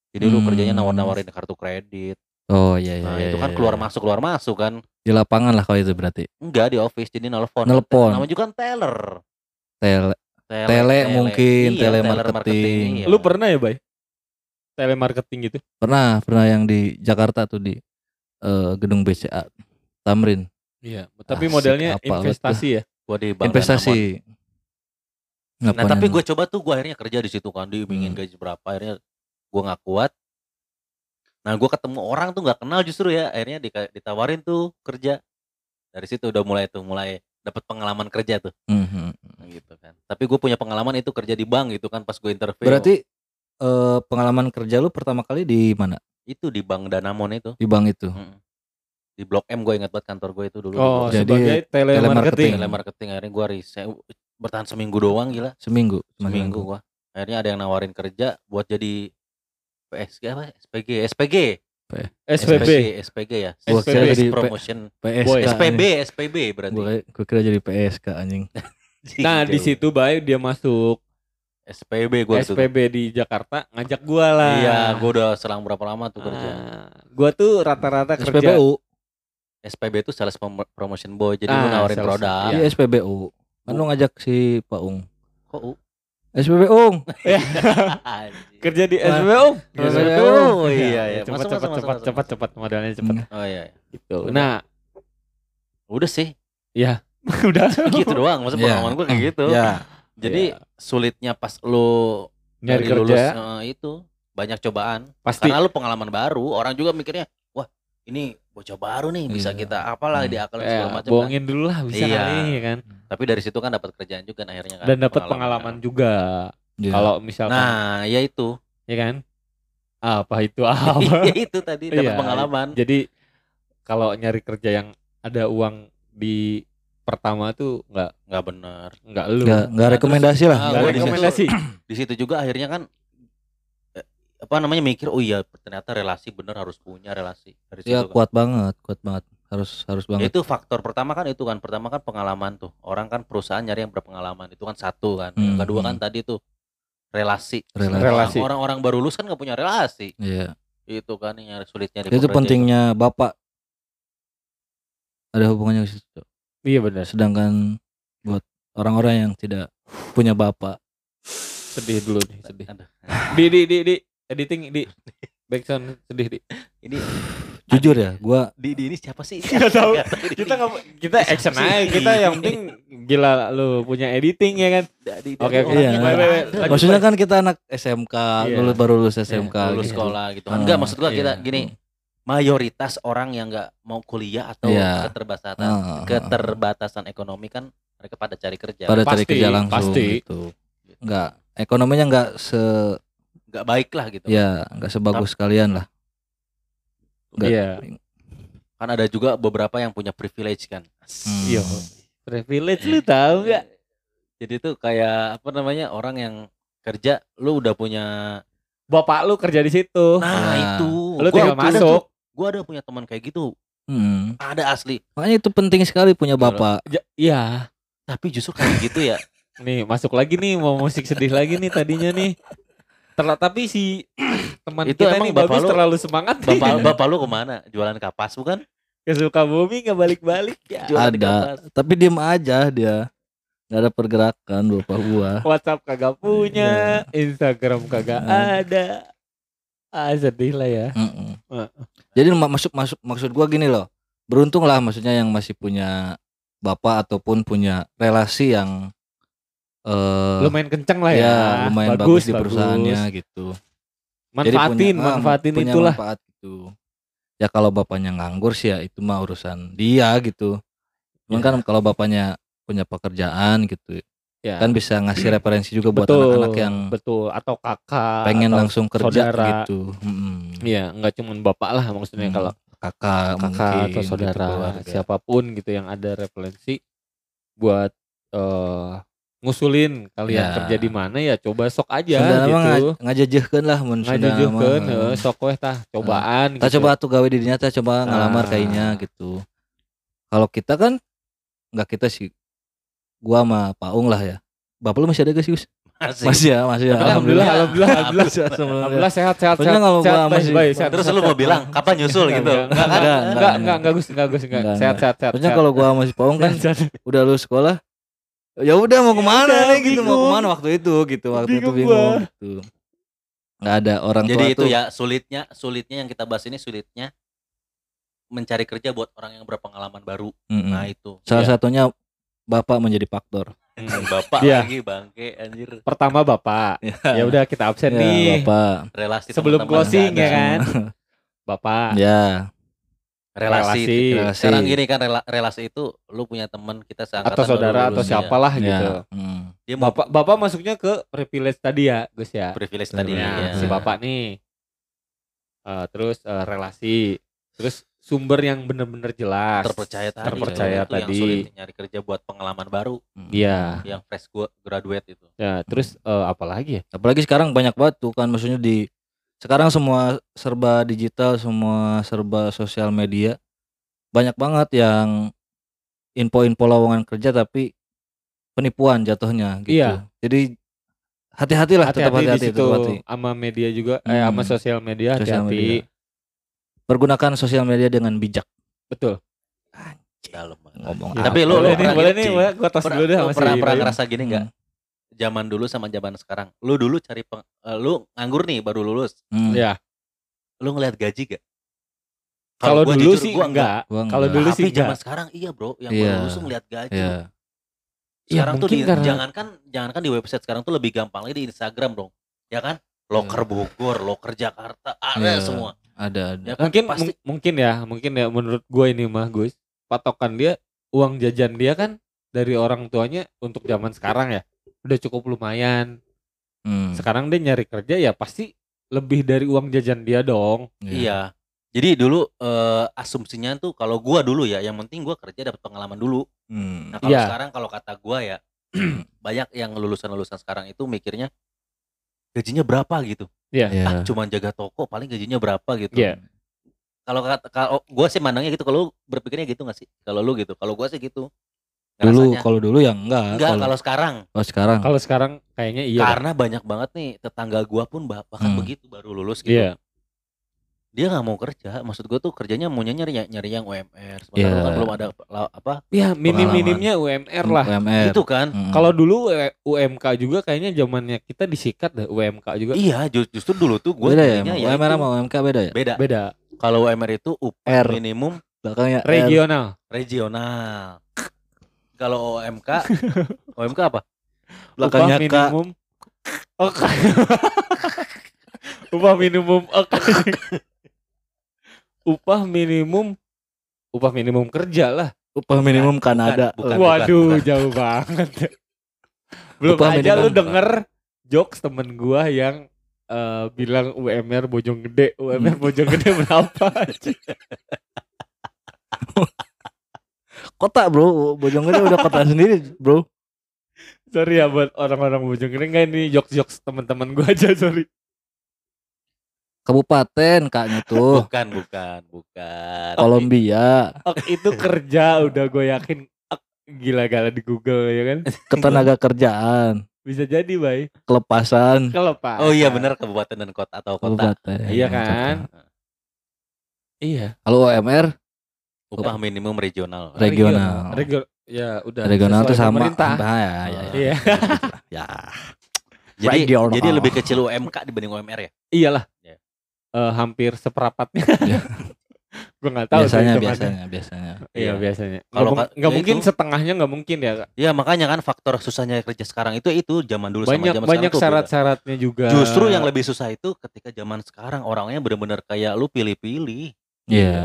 Speaker 1: jadi lu
Speaker 2: Hmm.
Speaker 1: kerjanya nawar-nawarin kartu kredit
Speaker 2: Oh iya iya.
Speaker 1: nah
Speaker 2: iya,
Speaker 1: itu kan
Speaker 2: iya,
Speaker 1: keluar
Speaker 2: iya.
Speaker 1: masuk keluar masuk kan
Speaker 2: di lapangan lah kalau itu berarti.
Speaker 1: enggak di office jadi nelpon
Speaker 2: Nelpon.
Speaker 1: namanya juga kan teller
Speaker 2: Tele
Speaker 1: tele,
Speaker 2: Tele mungkin,
Speaker 1: Iya,
Speaker 2: telemarketing.
Speaker 1: iya.
Speaker 3: Lu pernah ya, Bay? Telemarketing gitu?
Speaker 2: pernah pernah yang di Jakarta tuh di eh, gedung BCA Tamrin
Speaker 3: Iya. Tapi
Speaker 2: Asik,
Speaker 3: modelnya investasi ya?
Speaker 1: gua di bank
Speaker 2: investasi.
Speaker 1: Nah tapi gue coba tuh gue akhirnya kerja di situ kan diimingin
Speaker 2: Hmm.
Speaker 1: gaji berapa akhirnya gue nggak kuat. Nah gue ketemu orang tuh nggak kenal justru ya akhirnya ditawarin tuh kerja dari situ udah mulai tuh mulai dapat pengalaman kerja tuh
Speaker 2: Mhm.
Speaker 1: Nah, gitu kan. Tapi gue punya pengalaman itu kerja di bank gitu kan pas gue interview.
Speaker 2: Berarti eh, pengalaman kerja lu pertama kali di mana?
Speaker 1: itu di bank Danamon itu
Speaker 2: Di bank itu.
Speaker 1: Mm. di Blok M gue ingat banget kantor gue itu dulu.
Speaker 3: Oh,
Speaker 1: M.
Speaker 2: Jadi,
Speaker 3: sebagai telemarketing.
Speaker 2: telemarketing.
Speaker 1: telemarketing akhirnya gue resign bertahan seminggu doang gila
Speaker 2: Seminggu. cuma
Speaker 1: seminggu gua akhirnya ada yang nawarin kerja buat jadi PSG apa SPG SPG
Speaker 3: SPB.
Speaker 1: SPG ya
Speaker 2: Gua
Speaker 3: SPB.
Speaker 2: kira jadi P-
Speaker 1: Promotion
Speaker 2: PSK.
Speaker 3: Boy.
Speaker 1: SPB. SPB berarti
Speaker 2: Gua, gua kira jadi PSK anjing.
Speaker 3: Nah, di situ Bay dia masuk
Speaker 1: SPB gua tuh
Speaker 3: SPB di Jakarta ngajak gua lah.
Speaker 1: iya gua udah selang berapa lama tuh kerja
Speaker 3: Ah, gua tuh rata-rata kerja
Speaker 2: SPBU.
Speaker 1: SPB itu sales prom- promotion boy jadi lu
Speaker 3: Ah,
Speaker 1: nawarin
Speaker 3: sales,
Speaker 1: produk
Speaker 3: iya.
Speaker 2: Iya SPBU. Kan lu ngajak si Pak Ung.
Speaker 1: kok U?
Speaker 2: SPBU.
Speaker 1: Anjing.
Speaker 3: kerja di. SPBU.
Speaker 1: SPBU oh iya ya
Speaker 3: Cepat cepat cepat cepat cepat modalnya cepat
Speaker 2: Hmm.
Speaker 1: oh iya iya.
Speaker 3: gitu.
Speaker 1: Udah.
Speaker 3: Nah,
Speaker 1: udah sih
Speaker 3: udah
Speaker 1: gitu doang maksud
Speaker 2: Iya.
Speaker 1: pengalaman gua kayak gitu
Speaker 2: Ya.
Speaker 1: jadi
Speaker 3: Iya.
Speaker 1: sulitnya pas lu
Speaker 3: nyari kerja
Speaker 1: lulus eh, itu banyak cobaan
Speaker 3: pasti
Speaker 1: karena lu pengalaman baru orang juga mikirnya wah ini bocah baru nih bisa
Speaker 2: Iya.
Speaker 1: kita apalah
Speaker 2: Hmm.
Speaker 1: diakalin
Speaker 3: ya,
Speaker 1: segala macam kan.
Speaker 3: bohongin dulu lah bisa
Speaker 1: Iya.
Speaker 3: kali ya kan.
Speaker 1: tapi dari situ kan dapat kerjaan juga nah, akhirnya kan
Speaker 3: Dan dapat pengalaman juga.
Speaker 2: Ya.
Speaker 3: Kalau misalkan
Speaker 1: nah ya itu
Speaker 3: ya kan apa itu apa
Speaker 1: ya itu tadi dapat
Speaker 3: Iya.
Speaker 1: pengalaman
Speaker 3: jadi kalau nyari kerja yang ada uang di pertama tuh nggak
Speaker 1: nggak benar
Speaker 3: nggak lu
Speaker 2: Nggak
Speaker 1: Nah,
Speaker 2: rekomendasi lah.
Speaker 1: Ah,
Speaker 3: nggak
Speaker 1: di
Speaker 3: rekomendasi
Speaker 1: di situ juga akhirnya kan apa namanya mikir oh iya ternyata relasi bener harus punya relasi dari situ
Speaker 2: Ya
Speaker 1: kan.
Speaker 2: kuat banget, kuat banget. Harus harus banget.
Speaker 1: itu faktor pertama kan itu kan pertama kan pengalaman tuh orang kan perusahaan nyari yang berpengalaman itu kan satu kan yang
Speaker 2: Hmm,
Speaker 1: kedua kan
Speaker 2: hmm.
Speaker 1: tadi tuh relasi
Speaker 2: Relasi.
Speaker 3: Relasi.
Speaker 1: Orang- orang-orang baru lulus kan nggak punya relasi
Speaker 2: Iya.
Speaker 1: itu kan yang sulitnya di
Speaker 2: Itu pentingnya Bapak. Ada hubungannya ke situ.
Speaker 3: Iya benar
Speaker 2: Sedangkan buat orang-orang yang tidak punya bapak,
Speaker 3: sedih dulu nih sedih di di di di editing di backsound sedih di
Speaker 1: ini
Speaker 2: jujur ya, gua
Speaker 1: di, di ini siapa sih
Speaker 3: Nggak tahu.
Speaker 1: Nggak
Speaker 3: kita nggak kita action aja kita yang penting gila lu punya editing ya kan Oke, oke.
Speaker 2: Iya.
Speaker 1: nggak
Speaker 2: maksudnya kan kita anak SMK,
Speaker 3: Iya.
Speaker 2: lulus baru lulus SMK
Speaker 1: lulus
Speaker 2: gitu.
Speaker 1: sekolah gitu kan enggak maksud gua kita
Speaker 3: iya.
Speaker 1: gini mayoritas orang yang nggak mau kuliah atau
Speaker 2: Iya.
Speaker 1: keterbatasan
Speaker 2: Ah,
Speaker 1: keterbatasan ekonomi kan mereka pada cari kerja
Speaker 2: pada cari kerja langsung
Speaker 3: pasti.
Speaker 2: gitu. Enggak, ekonominya enggak se
Speaker 1: nggak baik lah gitu.
Speaker 2: Ya, enggak sebagus kalian lah. Nggak-
Speaker 3: iya.
Speaker 1: Kan ada juga beberapa yang punya privilege kan.
Speaker 2: Hmm.
Speaker 3: Iya. privilege lu tahu nggak?
Speaker 1: Jadi tuh kayak apa namanya orang yang kerja lu udah punya
Speaker 3: bapak lu kerja di situ.
Speaker 1: Nah
Speaker 2: Ah.
Speaker 1: itu.
Speaker 3: Lu
Speaker 1: Gua
Speaker 3: tinggal masuk
Speaker 1: tuh- gua ada punya teman kayak gitu.
Speaker 2: Hmm.
Speaker 1: ada asli.
Speaker 2: Makanya itu penting sekali punya bapak.
Speaker 3: Ja- iya.
Speaker 1: Tapi justru kayak gitu ya.
Speaker 3: Nih masuk lagi nih mau musik sedih lagi nih tadinya nih Terla, tapi si teman
Speaker 1: Itu
Speaker 3: kita
Speaker 1: emang
Speaker 3: nih
Speaker 1: bapak
Speaker 3: bagus
Speaker 1: lu-
Speaker 3: terlalu semangat nih.
Speaker 1: bapak bapak lu ke mana jualan kapas bukan
Speaker 3: ke Sukabumi nggak balik-balik ya
Speaker 1: Jualan
Speaker 2: Ada,
Speaker 1: kapas.
Speaker 2: tapi diem aja dia. nggak ada pergerakan bapak gua
Speaker 3: WhatsApp kagak punya, Instagram kagak
Speaker 2: Nah.
Speaker 3: ada. Ah sedih lah ya.
Speaker 2: Mm-mm.
Speaker 3: Heeh.
Speaker 2: jadi ma- masuk masuk maksud gua gini loh beruntung lah maksudnya yang masih punya bapak ataupun punya relasi yang eh
Speaker 3: Lumayan kenceng lah ya.
Speaker 2: ya lumayan bagus, di perusahaannya gitu Jadi
Speaker 3: Manfaatin,
Speaker 2: punya- ah,
Speaker 3: manfaatin
Speaker 2: punya
Speaker 3: itulah.
Speaker 2: manfaat gitu. Ya kalau bapaknya nganggur sih ya itu mah urusan dia gitu. Cuman
Speaker 3: Ya.
Speaker 2: kan kalau bapaknya punya pekerjaan gitu
Speaker 3: Ya.
Speaker 2: kan bisa ngasih referensi juga buat anak-anak yang
Speaker 3: betul atau kakak
Speaker 2: pengen
Speaker 3: atau
Speaker 2: langsung kerja
Speaker 3: saudara.
Speaker 2: gitu.
Speaker 3: Iya, nggak cuma bapak lah maksudnya
Speaker 2: Hmm,
Speaker 3: kalau
Speaker 2: kakak,
Speaker 3: kakak
Speaker 2: mungkin
Speaker 3: atau
Speaker 2: gitu,
Speaker 3: saudara
Speaker 2: keluarga.
Speaker 3: siapa pun gitu yang ada referensi buat eh ngusulin kalian
Speaker 2: Ya.
Speaker 3: kerja di mana ya coba sok aja
Speaker 2: Sunda mah
Speaker 3: gitu.
Speaker 2: nga- ngajajehkeun lah mun
Speaker 3: heeh, sok weh tah cobaan
Speaker 2: Kita
Speaker 3: gitu.
Speaker 2: coba tuh gawe di dinya teh coba ngalamar
Speaker 3: Ah.
Speaker 2: kayaknya gitu. Kalau kita kan nggak kita sih. Gua sama Paung lah ya. Bapak lu masih ada gak sih Gus?
Speaker 1: Masih.
Speaker 2: Masih ya, masih ya.
Speaker 3: Alhamdulillah, alhamdulillah.
Speaker 2: Alhamdulillah.
Speaker 3: Alhamdulillah sehat sehat sehat.
Speaker 2: kalau
Speaker 3: sehat,
Speaker 2: gua
Speaker 3: baik,
Speaker 2: masih-
Speaker 3: baik, sehat,
Speaker 1: Terus
Speaker 3: sehat,
Speaker 1: lu mau
Speaker 3: sehat.
Speaker 1: bilang kapan nyusul gitu?
Speaker 3: Enggak, enggak,
Speaker 2: Enggak,
Speaker 3: enggak,
Speaker 2: enggak,
Speaker 3: enggak, enggak, enggak, Gus, enggak, Gus, enggak.
Speaker 2: Enggak,
Speaker 3: Sehat, sehat, sehat.
Speaker 2: Soalnya
Speaker 3: sehat.
Speaker 2: kalau gua masih Paung kan
Speaker 3: Sehat, sehat.
Speaker 2: udah lulus sekolah ya udah mau ke mana
Speaker 3: udah,
Speaker 2: nih gitu mau
Speaker 3: ke
Speaker 2: mana waktu itu gitu waktu itu
Speaker 3: Bingung
Speaker 2: gitu nggak ada orang
Speaker 1: Jadi
Speaker 2: tua
Speaker 1: itu
Speaker 2: tuh
Speaker 1: ya sulitnya, sulitnya yang kita bahas ini sulitnya mencari kerja buat orang yang berpengalaman baru. Nah itu.
Speaker 2: salah
Speaker 3: Iya.
Speaker 2: satunya bapak menjadi faktor
Speaker 3: Hmm.
Speaker 1: Bapak
Speaker 3: Iya.
Speaker 1: lagi bangke anjir.
Speaker 3: Pertama Bapak. Ya udah kita absen
Speaker 2: ya,
Speaker 3: nih.
Speaker 2: bapak
Speaker 1: Relasi
Speaker 3: Sebelum closing ya kan. Bapak.
Speaker 2: ya
Speaker 1: Relasi.
Speaker 3: Relasi.
Speaker 2: Relasi.
Speaker 1: Sekarang gini kan rela- relasi itu lu punya teman kita seangkatan
Speaker 3: Atau saudara atau siapalah
Speaker 2: ya
Speaker 3: gitu.
Speaker 2: mm.
Speaker 1: Dia mau
Speaker 3: Bapak Bapak masuknya ke privilege tadi ya, Gus ya.
Speaker 1: privilege tadi ya.
Speaker 3: si Bapak nih. Eh, terus eh, relasi. Terus sumber yang bener-bener jelas.
Speaker 1: terpercaya tadi.
Speaker 3: Terpercaya
Speaker 1: itu yang
Speaker 3: tadi.
Speaker 1: sulit nyari kerja buat pengalaman baru
Speaker 2: Mm.
Speaker 3: Iya.
Speaker 1: yang fresh gua graduate itu.
Speaker 3: Ya, terus eh, apa lagi ya?
Speaker 2: apalagi sekarang banyak banget tuh kan maksudnya di sekarang semua serba digital semua serba sosial media banyak banget yang info-info lowongan kerja tapi penipuan jatuhnya gitu
Speaker 3: Iya.
Speaker 2: jadi hati-hatilah tetap
Speaker 3: Hati-hati di
Speaker 2: hati-hati
Speaker 3: situ
Speaker 2: tetap hati
Speaker 3: sama media juga, eh
Speaker 2: Hmm.
Speaker 3: sama sosial media
Speaker 2: Sosial
Speaker 3: hati-hati.
Speaker 2: media. pergunakan sosial media dengan bijak
Speaker 3: Betul.
Speaker 1: Dalam banget.
Speaker 2: ngomong
Speaker 3: Ya,
Speaker 1: Tapi lu-
Speaker 3: boleh nih,
Speaker 1: pernah
Speaker 3: boleh nih, gua tos
Speaker 1: Pernah,
Speaker 3: dulu deh
Speaker 1: pernah, pernah ngerasa gini enggak? Zaman dulu sama zaman sekarang. Lu dulu cari peng, eh, lu nganggur nih baru lulus.
Speaker 2: Hmm.
Speaker 3: Ya,
Speaker 1: Lu ngeliat gaji gak?
Speaker 3: kalau
Speaker 1: gua
Speaker 3: dulu
Speaker 1: jujur,
Speaker 3: sih
Speaker 1: gua
Speaker 3: enggak.
Speaker 2: Gua
Speaker 3: Kalau
Speaker 2: enggak.
Speaker 3: dulu
Speaker 1: Tapi
Speaker 3: sih
Speaker 1: zaman
Speaker 3: enggak.
Speaker 1: sekarang iya bro, yang
Speaker 2: Iya.
Speaker 1: baru lulus tuh ngeliat gaji.
Speaker 2: ya
Speaker 3: Iya,
Speaker 1: Sekarang tuh
Speaker 3: mungkin
Speaker 1: di,
Speaker 3: karena-
Speaker 1: jangankan jangankan di website sekarang tuh lebih gampang lagi di Instagram dong. Ya kan? Loker Bogor, loker Jakarta, ada
Speaker 2: Iya.
Speaker 1: semua.
Speaker 2: ada ada
Speaker 1: Ya kan?
Speaker 3: Mungkin
Speaker 1: pasti
Speaker 3: mung- mungkin ya, mungkin ya menurut gue ini mah Gus, patokan dia uang jajan dia kan dari orang tuanya untuk zaman sekarang ya udah cukup lumayan.
Speaker 2: Hmm.
Speaker 3: Sekarang dia nyari kerja ya pasti lebih dari uang jajan dia dong.
Speaker 1: Iya. Jadi dulu eh, asumsinya tuh kalau gua dulu ya, yang penting gua kerja dapat pengalaman dulu.
Speaker 2: Hmm.
Speaker 1: Nah, kalau
Speaker 3: Iya.
Speaker 1: sekarang kalau kata gua ya banyak yang lulusan-lulusan sekarang itu mikirnya gajinya berapa gitu.
Speaker 3: Iya.
Speaker 2: Ya.
Speaker 1: Ah, cuman jaga toko paling gajinya berapa gitu.
Speaker 3: Iya.
Speaker 1: Kalau kata kalau gua sih mandangnya gitu, kalau lu berpikirnya gitu gak sih? Kalau lu gitu. Kalau gua sih gitu.
Speaker 2: Dulu kalau dulu ya enggak
Speaker 1: enggak
Speaker 2: kalau
Speaker 1: kalau sekarang
Speaker 2: kalau sekarang
Speaker 3: Kalau sekarang kayaknya iya. dah.
Speaker 1: karena banyak banget nih tetangga gua pun bah- bahkan
Speaker 2: Hmm.
Speaker 1: begitu baru lulus gitu.
Speaker 3: Iya.
Speaker 1: Dia nggak mau kerja. Maksud gua tuh kerjanya maunya nyari nyari yang UMR. Sementara
Speaker 2: Iya.
Speaker 1: kan belum ada apa
Speaker 3: Ya minim-minimnya UMR lah.
Speaker 2: UMR
Speaker 1: itu kan.
Speaker 2: Hmm.
Speaker 3: Kalau dulu UMK juga kayaknya zamannya kita disikat deh UMK juga.
Speaker 1: Iya, ju- justru dulu tuh gue
Speaker 2: beda ya
Speaker 1: ya
Speaker 2: UMR sama UMK beda ya
Speaker 1: beda.
Speaker 3: Beda.
Speaker 1: Kalau UMR itu upah
Speaker 2: R.
Speaker 1: minimum
Speaker 2: belakangnya.
Speaker 3: Regional.
Speaker 1: regional. Kalau OMK, OMK apa?
Speaker 2: belakangnya
Speaker 3: upah minimum. K. upah minimum. Oh, K. upah minimum. Upah minimum kerja lah.
Speaker 2: upah minimum Kanada
Speaker 1: bukan.
Speaker 3: Waduh, jauh banget. Belum
Speaker 2: Upah
Speaker 3: aja lu
Speaker 2: minimum.
Speaker 3: denger jokes temen gua yang eh, bilang UMR Bojonggede, UMR Bojonggede berapa?
Speaker 2: Kota bro Bojonggede udah kota sendiri bro
Speaker 3: sorry ya buat orang-orang Bojonggede enggak ini jokes-jokes teman-teman gua aja, sorry.
Speaker 2: kabupaten kaknya tuh
Speaker 1: Bukan, bukan, bukan.
Speaker 2: Kolombia
Speaker 3: Ok, itu kerja udah gue yakin ok, gila-gala di Google ya kan.
Speaker 2: ketenaga kerjaan
Speaker 3: Bisa jadi, Bay.
Speaker 2: kelepasan
Speaker 3: Pak.
Speaker 1: Oh iya benar kabupaten dan kota atau kota.
Speaker 2: kabupaten
Speaker 3: Iya kan? Iya.
Speaker 2: kalau UMR
Speaker 1: Upah minimum regional.
Speaker 2: Regional.
Speaker 3: Regio- Ya udah.
Speaker 2: regional
Speaker 3: sesuai
Speaker 2: sama
Speaker 3: pemerintah.
Speaker 2: Ah, ya, ya, ya.
Speaker 3: Iya.
Speaker 2: ya.
Speaker 1: Jadi
Speaker 2: Regional.
Speaker 1: jadi lebih kecil UMK dibanding UMR ya.
Speaker 3: Iyalah.
Speaker 1: Ya.
Speaker 3: Eh, hampir seperempatnya.
Speaker 2: Ya.
Speaker 3: gue nggak tahu
Speaker 2: biasanya biasanya biasanya
Speaker 3: Iya
Speaker 1: Iya.
Speaker 3: biasanya.
Speaker 1: Kalau
Speaker 3: Kalau
Speaker 1: ka-
Speaker 3: nggak
Speaker 1: ya
Speaker 3: mungkin
Speaker 1: itu.
Speaker 3: setengahnya nggak mungkin ya. Kak.
Speaker 1: Ya makanya kan faktor susahnya kerja sekarang itu itu zaman dulu
Speaker 3: Banyak
Speaker 1: sama zaman
Speaker 3: banyak syarat-syaratnya juga.
Speaker 1: Justru yang lebih susah itu ketika zaman sekarang orangnya benar-benar kayak lu pilih-pilih.
Speaker 2: Iya
Speaker 3: Iya.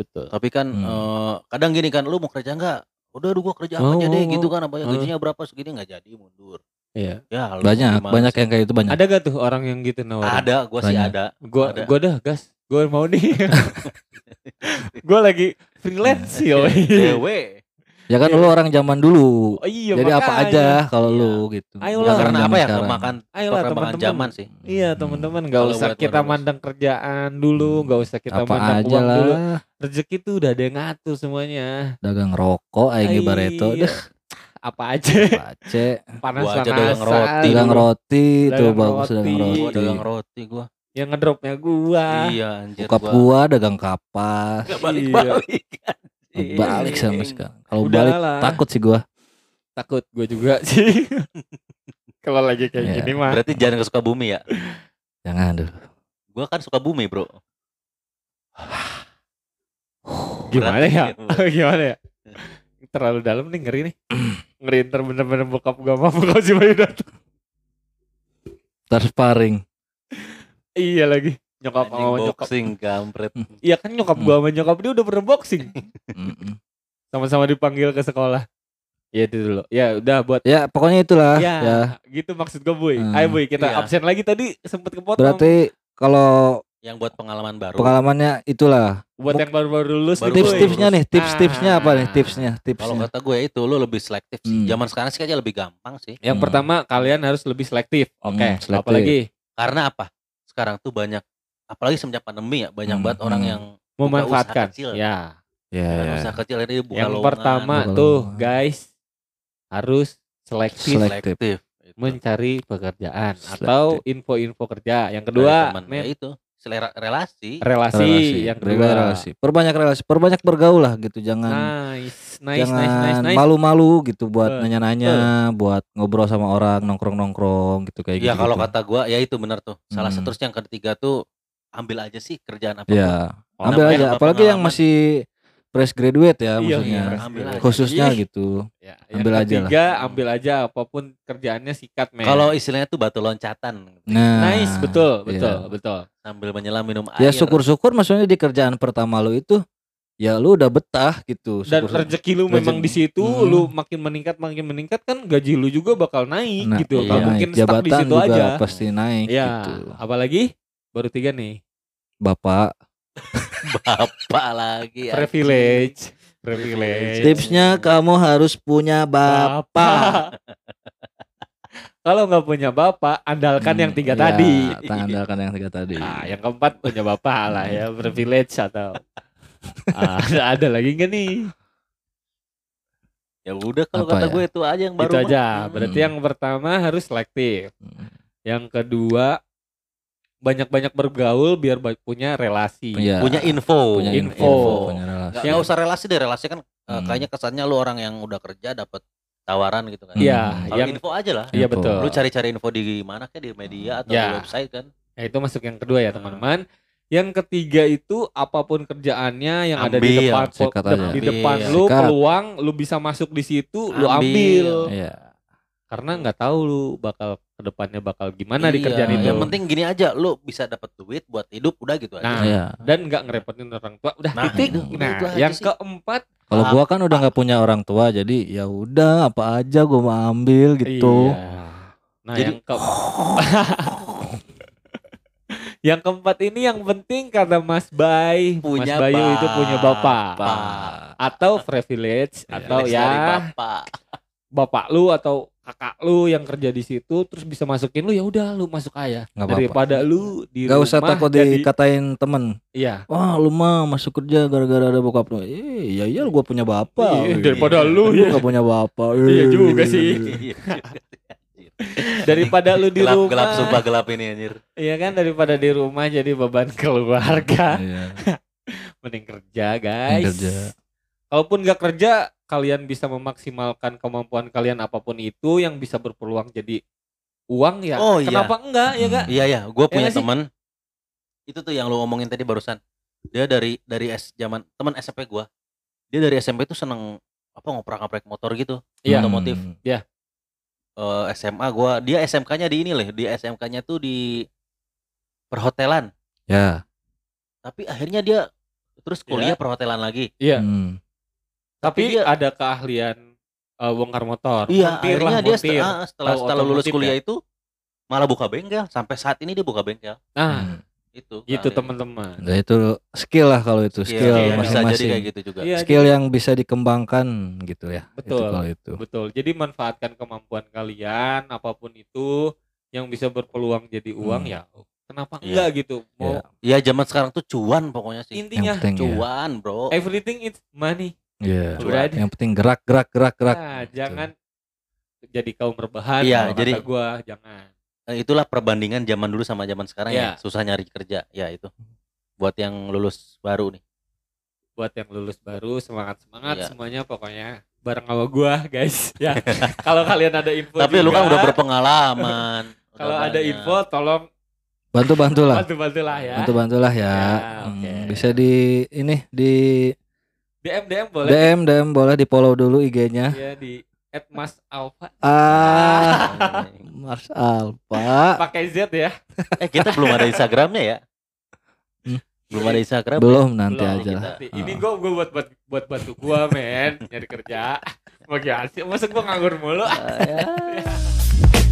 Speaker 3: Betul.
Speaker 1: Tapi kan
Speaker 2: Hmm.
Speaker 1: eh, kadang gini kan lu mau kerja enggak? Udah aduh gua kerja apa
Speaker 3: Mau,
Speaker 1: aja deh gitu
Speaker 3: mau.
Speaker 1: kan apa ya
Speaker 3: Hmm.
Speaker 1: gajinya berapa segini nggak jadi mundur.
Speaker 3: Iya.
Speaker 1: Ya lu
Speaker 2: banyak
Speaker 1: gimana
Speaker 2: banyak
Speaker 1: sih?
Speaker 2: yang kayak itu banyak
Speaker 3: Ada gak tuh orang yang gitu nawarin?
Speaker 1: ada gua sih
Speaker 2: Banyak.
Speaker 1: ada.
Speaker 3: Gua
Speaker 1: Ada.
Speaker 3: gua dah gas. Gua mau nih. gua lagi freelance yo.
Speaker 1: Cewek.
Speaker 2: Ya kan
Speaker 3: Iya.
Speaker 2: lu orang zaman dulu
Speaker 3: Oh iya
Speaker 2: jadi apa aja kalau
Speaker 1: Iya.
Speaker 2: lu gitu
Speaker 3: Ayolah.
Speaker 1: Karena apa ya
Speaker 2: sekarang.
Speaker 1: kemakan
Speaker 3: Ayolah teman-teman.
Speaker 1: zaman sih.
Speaker 3: Iya
Speaker 2: Hmm.
Speaker 3: teman-teman nggak
Speaker 1: Kalau
Speaker 3: usah kita
Speaker 1: modal.
Speaker 3: mandang kerjaan dulu, nggak usah kita
Speaker 2: apa
Speaker 3: mandang
Speaker 2: aja
Speaker 3: uang dulu.
Speaker 2: lah
Speaker 3: Rezeki tuh udah ada yang ngatur semuanya.
Speaker 2: dagang rokok aing
Speaker 3: Iya.
Speaker 2: bareto deh
Speaker 3: Apa aja
Speaker 2: pace
Speaker 3: panas
Speaker 1: Gua aja dagang
Speaker 3: panasan.
Speaker 1: roti
Speaker 2: dagang roti tuh
Speaker 3: Dagang
Speaker 2: bagus dagang
Speaker 3: roti.
Speaker 2: roti
Speaker 1: Gua dagang roti gua.
Speaker 3: Yang ngedropnya gua.
Speaker 1: Iya anjir
Speaker 2: bokap gua dagang kapas
Speaker 1: Gak balik-balik.
Speaker 2: balik sama sekarang kalau
Speaker 3: Udah
Speaker 2: balik
Speaker 3: lah.
Speaker 2: takut sih gua
Speaker 3: Takut gua juga sih. Kalau lagi kayak
Speaker 2: Iya.
Speaker 3: gini mah.
Speaker 1: Berarti jangan ke Sukabumi ya.
Speaker 2: jangan dulu
Speaker 1: Gua kan Sukabumi, Bro.
Speaker 3: Gimana ya?
Speaker 1: ya,
Speaker 3: Gimana ya? Terlalu dalam nih ngeri nih. Ngeri ntar bener-bener bokap gua mampu kalau si Bayu datang.
Speaker 2: tersparing
Speaker 3: Iya lagi. Nyokap
Speaker 1: Anjing
Speaker 3: sama nyokap.
Speaker 1: boxing kampret.
Speaker 3: Iya kan nyokap
Speaker 2: Hmm.
Speaker 3: gua sama nyokap dia udah pernah boxing. Sama-sama dipanggil ke sekolah. Ya itu dulu. Ya udah buat
Speaker 2: ya pokoknya itulah
Speaker 3: ya,
Speaker 2: ya
Speaker 3: gitu maksud gue boy.
Speaker 2: Hmm.
Speaker 3: Ayo boy kita
Speaker 1: Iya.
Speaker 3: absen lagi tadi sempet kepotong.
Speaker 2: berarti kalau
Speaker 1: Yang buat pengalaman baru.
Speaker 2: pengalamannya itulah
Speaker 3: buat yang baru-baru lulus
Speaker 1: Baru
Speaker 3: boy.
Speaker 2: tips-tipsnya nih tips-tipsnya apa nih tipsnya
Speaker 1: Kalau
Speaker 2: tipsnya
Speaker 1: kata gue itu lu lebih selektif sih.
Speaker 2: Hmm.
Speaker 1: Zaman sekarang sih kayaknya lebih gampang sih.
Speaker 3: Yang
Speaker 2: Hmm.
Speaker 3: pertama kalian harus lebih selektif. Oke.
Speaker 2: Hmm, selektif.
Speaker 3: Apalagi
Speaker 1: Karena apa? Sekarang tuh banyak apalagi semenjak pandemi ya, banyak
Speaker 2: Hmm,
Speaker 1: banget orang
Speaker 2: hmm.
Speaker 1: yang
Speaker 3: memanfaatkan.
Speaker 1: usaha kecil.
Speaker 3: Ya.
Speaker 2: ya,
Speaker 1: Kan
Speaker 2: ya.
Speaker 1: usaha kecil ini buka
Speaker 3: Yang
Speaker 1: lowongan,
Speaker 3: pertama
Speaker 2: buka
Speaker 3: tuh
Speaker 2: lowongan.
Speaker 3: guys harus selektif
Speaker 2: Selektif.
Speaker 1: selektif. Itu.
Speaker 3: mencari pekerjaan
Speaker 2: Selektif.
Speaker 3: atau info-info kerja. Yang kedua
Speaker 1: teman. ya itu selera relasi.
Speaker 3: relasi. Yang
Speaker 2: Beri
Speaker 3: kedua
Speaker 2: relasi perbanyak relasi perbanyak bergaul lah gitu jangan
Speaker 3: nice, nice,
Speaker 2: jangan
Speaker 3: nice, nice, nice.
Speaker 2: malu-malu gitu buat nanya-nanya buat ngobrol sama orang nongkrong-nongkrong gitu kayak
Speaker 1: Ya
Speaker 2: gitu
Speaker 1: kalau kata gua ya itu benar tuh. Salah
Speaker 2: Hmm.
Speaker 1: satu terus yang ketiga tuh ambil aja sih kerjaan apa.
Speaker 2: ya
Speaker 3: Oh,
Speaker 2: ambil
Speaker 1: namanya
Speaker 2: aja
Speaker 1: nambah
Speaker 2: apalagi yang masih fresh graduate ya
Speaker 3: Iya,
Speaker 2: maksudnya
Speaker 3: iya,
Speaker 1: fresh graduate.
Speaker 2: khususnya
Speaker 3: Ih.
Speaker 2: gitu
Speaker 3: Ya,
Speaker 2: Ambil aja lah.
Speaker 3: ambil aja apa pun kerjaannya sikat men.
Speaker 1: Kalau istilahnya tuh batu loncatan
Speaker 2: nah
Speaker 3: nice, betul,
Speaker 2: iya.
Speaker 3: betul, betul.
Speaker 1: sambil menyelam minum
Speaker 2: ya
Speaker 1: air.
Speaker 2: syukur-syukur maksudnya di kerjaan pertama lu itu ya lu udah betah gitu
Speaker 3: Dan
Speaker 2: syukur-syukur.
Speaker 3: rezeki lu memang di situ,
Speaker 2: Hmm.
Speaker 3: lu makin meningkat, makin meningkat kan gaji lu juga bakal naik
Speaker 2: Nah,
Speaker 3: gitu.
Speaker 1: iya.
Speaker 3: Gak mungkin
Speaker 2: naik.
Speaker 3: stuck di
Speaker 2: jabatan
Speaker 3: situ
Speaker 2: juga
Speaker 3: aja.
Speaker 2: pasti naik
Speaker 3: Ya,
Speaker 2: gitu
Speaker 3: apalagi baru tiga nih,
Speaker 2: bapak
Speaker 1: bapak lagi.
Speaker 3: privilege, privilege.
Speaker 2: tipsnya kamu harus punya bapak
Speaker 3: Kalau nggak punya bapak, andalkan yang tiga
Speaker 2: Ya,
Speaker 3: tadi.
Speaker 2: andalkan yang tiga tadi
Speaker 3: Nah, yang keempat punya bapak lah ya, privilege atau Ah, ada, ada lagi nggak nih?
Speaker 1: Ya udah kalau
Speaker 2: Apa
Speaker 1: kata
Speaker 2: ya?
Speaker 1: gue itu aja yang baru.
Speaker 3: Itu
Speaker 1: mah.
Speaker 3: aja.
Speaker 1: Hmm.
Speaker 3: Berarti
Speaker 2: Hmm.
Speaker 3: yang pertama harus selektif.
Speaker 2: Hmm.
Speaker 3: Yang kedua banyak-banyak bergaul biar punya relasi.
Speaker 2: Iya.
Speaker 1: punya info.
Speaker 2: punya
Speaker 3: info.
Speaker 2: info, punya relasi.
Speaker 1: Nggak, nggak usah relasi deh, relasi kan eh,
Speaker 2: Hmm.
Speaker 1: kayaknya kesannya lu orang yang udah kerja dapat tawaran gitu kan.
Speaker 3: Iya,
Speaker 1: Kalau
Speaker 3: yang
Speaker 1: info aja lah.
Speaker 3: iya betul.
Speaker 1: Lu cari-cari info di mana kayak di media atau
Speaker 3: Ya.
Speaker 1: di website kan.
Speaker 3: Ya, itu masuk yang kedua ya teman-teman. Yang ketiga itu apa pun kerjaannya yang ada di
Speaker 1: Ambil,
Speaker 3: depan
Speaker 2: sikat
Speaker 3: de-
Speaker 2: aja.
Speaker 3: di depan
Speaker 1: Ambil.
Speaker 3: lu
Speaker 2: Sikat.
Speaker 3: peluang lu bisa masuk di situ lu
Speaker 1: Ambil.
Speaker 3: ambil
Speaker 2: Iya.
Speaker 3: Karena nggak tahu lu bakal ke depannya bakal gimana di
Speaker 1: Iya,
Speaker 3: kerjaan itu.
Speaker 1: Yang penting gini aja, lu bisa dapat duit buat hidup udah gitu aja.
Speaker 3: Nah,
Speaker 2: Iya.
Speaker 3: dan nggak ngerepotin orang tua udah
Speaker 1: Nah,
Speaker 3: titik.
Speaker 1: itu-
Speaker 3: nah,
Speaker 1: itu
Speaker 3: yang
Speaker 1: sih.
Speaker 3: keempat
Speaker 2: Kalau gua kan udah nggak punya orang tua jadi ya udah apa aja gua mau ambil gitu.
Speaker 3: Iya. Nah,
Speaker 1: Jadi-
Speaker 3: yang ke Yang keempat ini yang penting kata Mas Bay,
Speaker 1: Punya
Speaker 3: Mas Bayu itu punya bapak.
Speaker 1: bapak.
Speaker 3: Atau privilege
Speaker 2: Iya.
Speaker 3: atau ya
Speaker 1: bapak.
Speaker 3: bapak lu atau kakak lu yang kerja di situ terus bisa masukin lu ya udah lu masuk aja.
Speaker 2: Nggak apa-apa.
Speaker 3: daripada lu di
Speaker 2: Gak usah
Speaker 3: rumah
Speaker 2: takut
Speaker 3: jadi-
Speaker 2: dikatain temen.
Speaker 3: Iya.
Speaker 2: Wah lu mah masuk kerja gara-gara ada bokap lu. Eh ya iya gua punya bapak.
Speaker 3: Iya, daripada lu
Speaker 2: Lu
Speaker 3: ya
Speaker 2: gak punya bapak.
Speaker 3: Iya juga sih.
Speaker 1: Iya.
Speaker 3: daripada lu di
Speaker 1: gelap,
Speaker 3: rumah.
Speaker 1: gelap sumpah gelap ini anjir.
Speaker 3: iya kan daripada di rumah jadi beban keluarga.
Speaker 2: Iya.
Speaker 3: Mending kerja guys.
Speaker 2: kerja
Speaker 3: kalaupun nggak kerja kalian bisa memaksimalkan kemampuan kalian apa pun itu yang bisa berpeluang jadi uang ya
Speaker 1: Oh, iya.
Speaker 3: kenapa enggak ya
Speaker 2: Hmm.
Speaker 3: kak
Speaker 1: Iya ya, gue punya
Speaker 3: sih?
Speaker 1: teman itu tuh yang lu ngomongin tadi barusan. Dia dari dari S zaman teman SMP gua. Dia dari SMP tuh seneng apa ngoprak-ngoprak motor gitu.
Speaker 3: Iya.
Speaker 1: Otomotif.
Speaker 2: Hmm.
Speaker 1: Eh, SMA gua, dia SMK-nya di ini loh, di SMK-nya tuh di perhotelan.
Speaker 2: Ya.
Speaker 1: Tapi akhirnya dia terus kuliah
Speaker 3: Iya.
Speaker 1: perhotelan lagi.
Speaker 3: iya
Speaker 2: Hmm.
Speaker 3: Tapi
Speaker 1: dia-
Speaker 3: ada keahlian eh, bongkar motor
Speaker 1: Iya,
Speaker 3: Montir
Speaker 1: akhirnya
Speaker 3: lah,
Speaker 1: dia
Speaker 3: montir.
Speaker 1: setelah, setelah,
Speaker 3: Tahu
Speaker 1: setelah lulus kuliah
Speaker 3: ya?
Speaker 1: itu malah buka bengkel. Sampai saat ini dia buka bengkel.
Speaker 3: nah
Speaker 2: Hmm.
Speaker 1: Itu.
Speaker 3: gitu teman-teman
Speaker 2: Nah, itu skill lah kalau itu
Speaker 1: Iya,
Speaker 2: skill
Speaker 1: iya, bisa jadi
Speaker 2: masing-masing.
Speaker 1: kayak gitu juga.
Speaker 3: Iya,
Speaker 2: skill yang bisa dikembangkan gitu ya. Itu
Speaker 3: Betul.
Speaker 2: kalau itu.
Speaker 3: betul jadi manfaatkan kemampuan kalian apa pun itu yang bisa berpeluang jadi uang
Speaker 2: Hmm.
Speaker 3: ya kenapa
Speaker 1: Iya.
Speaker 3: enggak gitu mau
Speaker 2: Iya.
Speaker 1: Ya zaman sekarang tuh cuan pokoknya sih.
Speaker 3: intinya
Speaker 2: penting ya.
Speaker 1: Cuan, Bro.
Speaker 3: everything is money
Speaker 2: Iya.
Speaker 3: Udah.
Speaker 2: Yang penting gerak gerak gerak gerak.
Speaker 3: Nah,
Speaker 2: Gitu.
Speaker 3: jangan jadi kaum rebahan
Speaker 1: Iya, jadi-
Speaker 3: gua jangan
Speaker 1: Eh, itulah perbandingan zaman dulu sama zaman sekarang
Speaker 3: Iya.
Speaker 1: ya susah nyari kerja ya itu buat yang lulus baru nih
Speaker 3: buat yang lulus baru semangat semangat
Speaker 1: Iya.
Speaker 3: semuanya pokoknya bareng sama gua guys ya kalau kalian ada info
Speaker 1: tapi lu kan
Speaker 3: juga,
Speaker 1: udah berpengalaman
Speaker 3: kalau ada info tolong
Speaker 2: Bantu bantulah.
Speaker 3: bantu bantulah ya
Speaker 2: Bantu bantulah ya.
Speaker 3: Ya,
Speaker 2: Hmm,
Speaker 3: oke.
Speaker 2: Bisa di ini di
Speaker 3: DM DM boleh
Speaker 2: DM DM boleh di follow dulu IG-nya.
Speaker 3: ya di @masalfa
Speaker 2: Ah, Mars Alpha.
Speaker 3: pakai Z ya
Speaker 1: eh kita belum ada Instagramnya ya
Speaker 2: Hmm.
Speaker 1: belum ada Instagram
Speaker 2: Belum nanti
Speaker 3: Belum,
Speaker 2: aja lah.
Speaker 3: nanti. ini
Speaker 2: Ah.
Speaker 3: gua gua buat buat buat bantu gua men nyari kerja gimana sih masa gua nganggur mulu
Speaker 1: Ah, ya.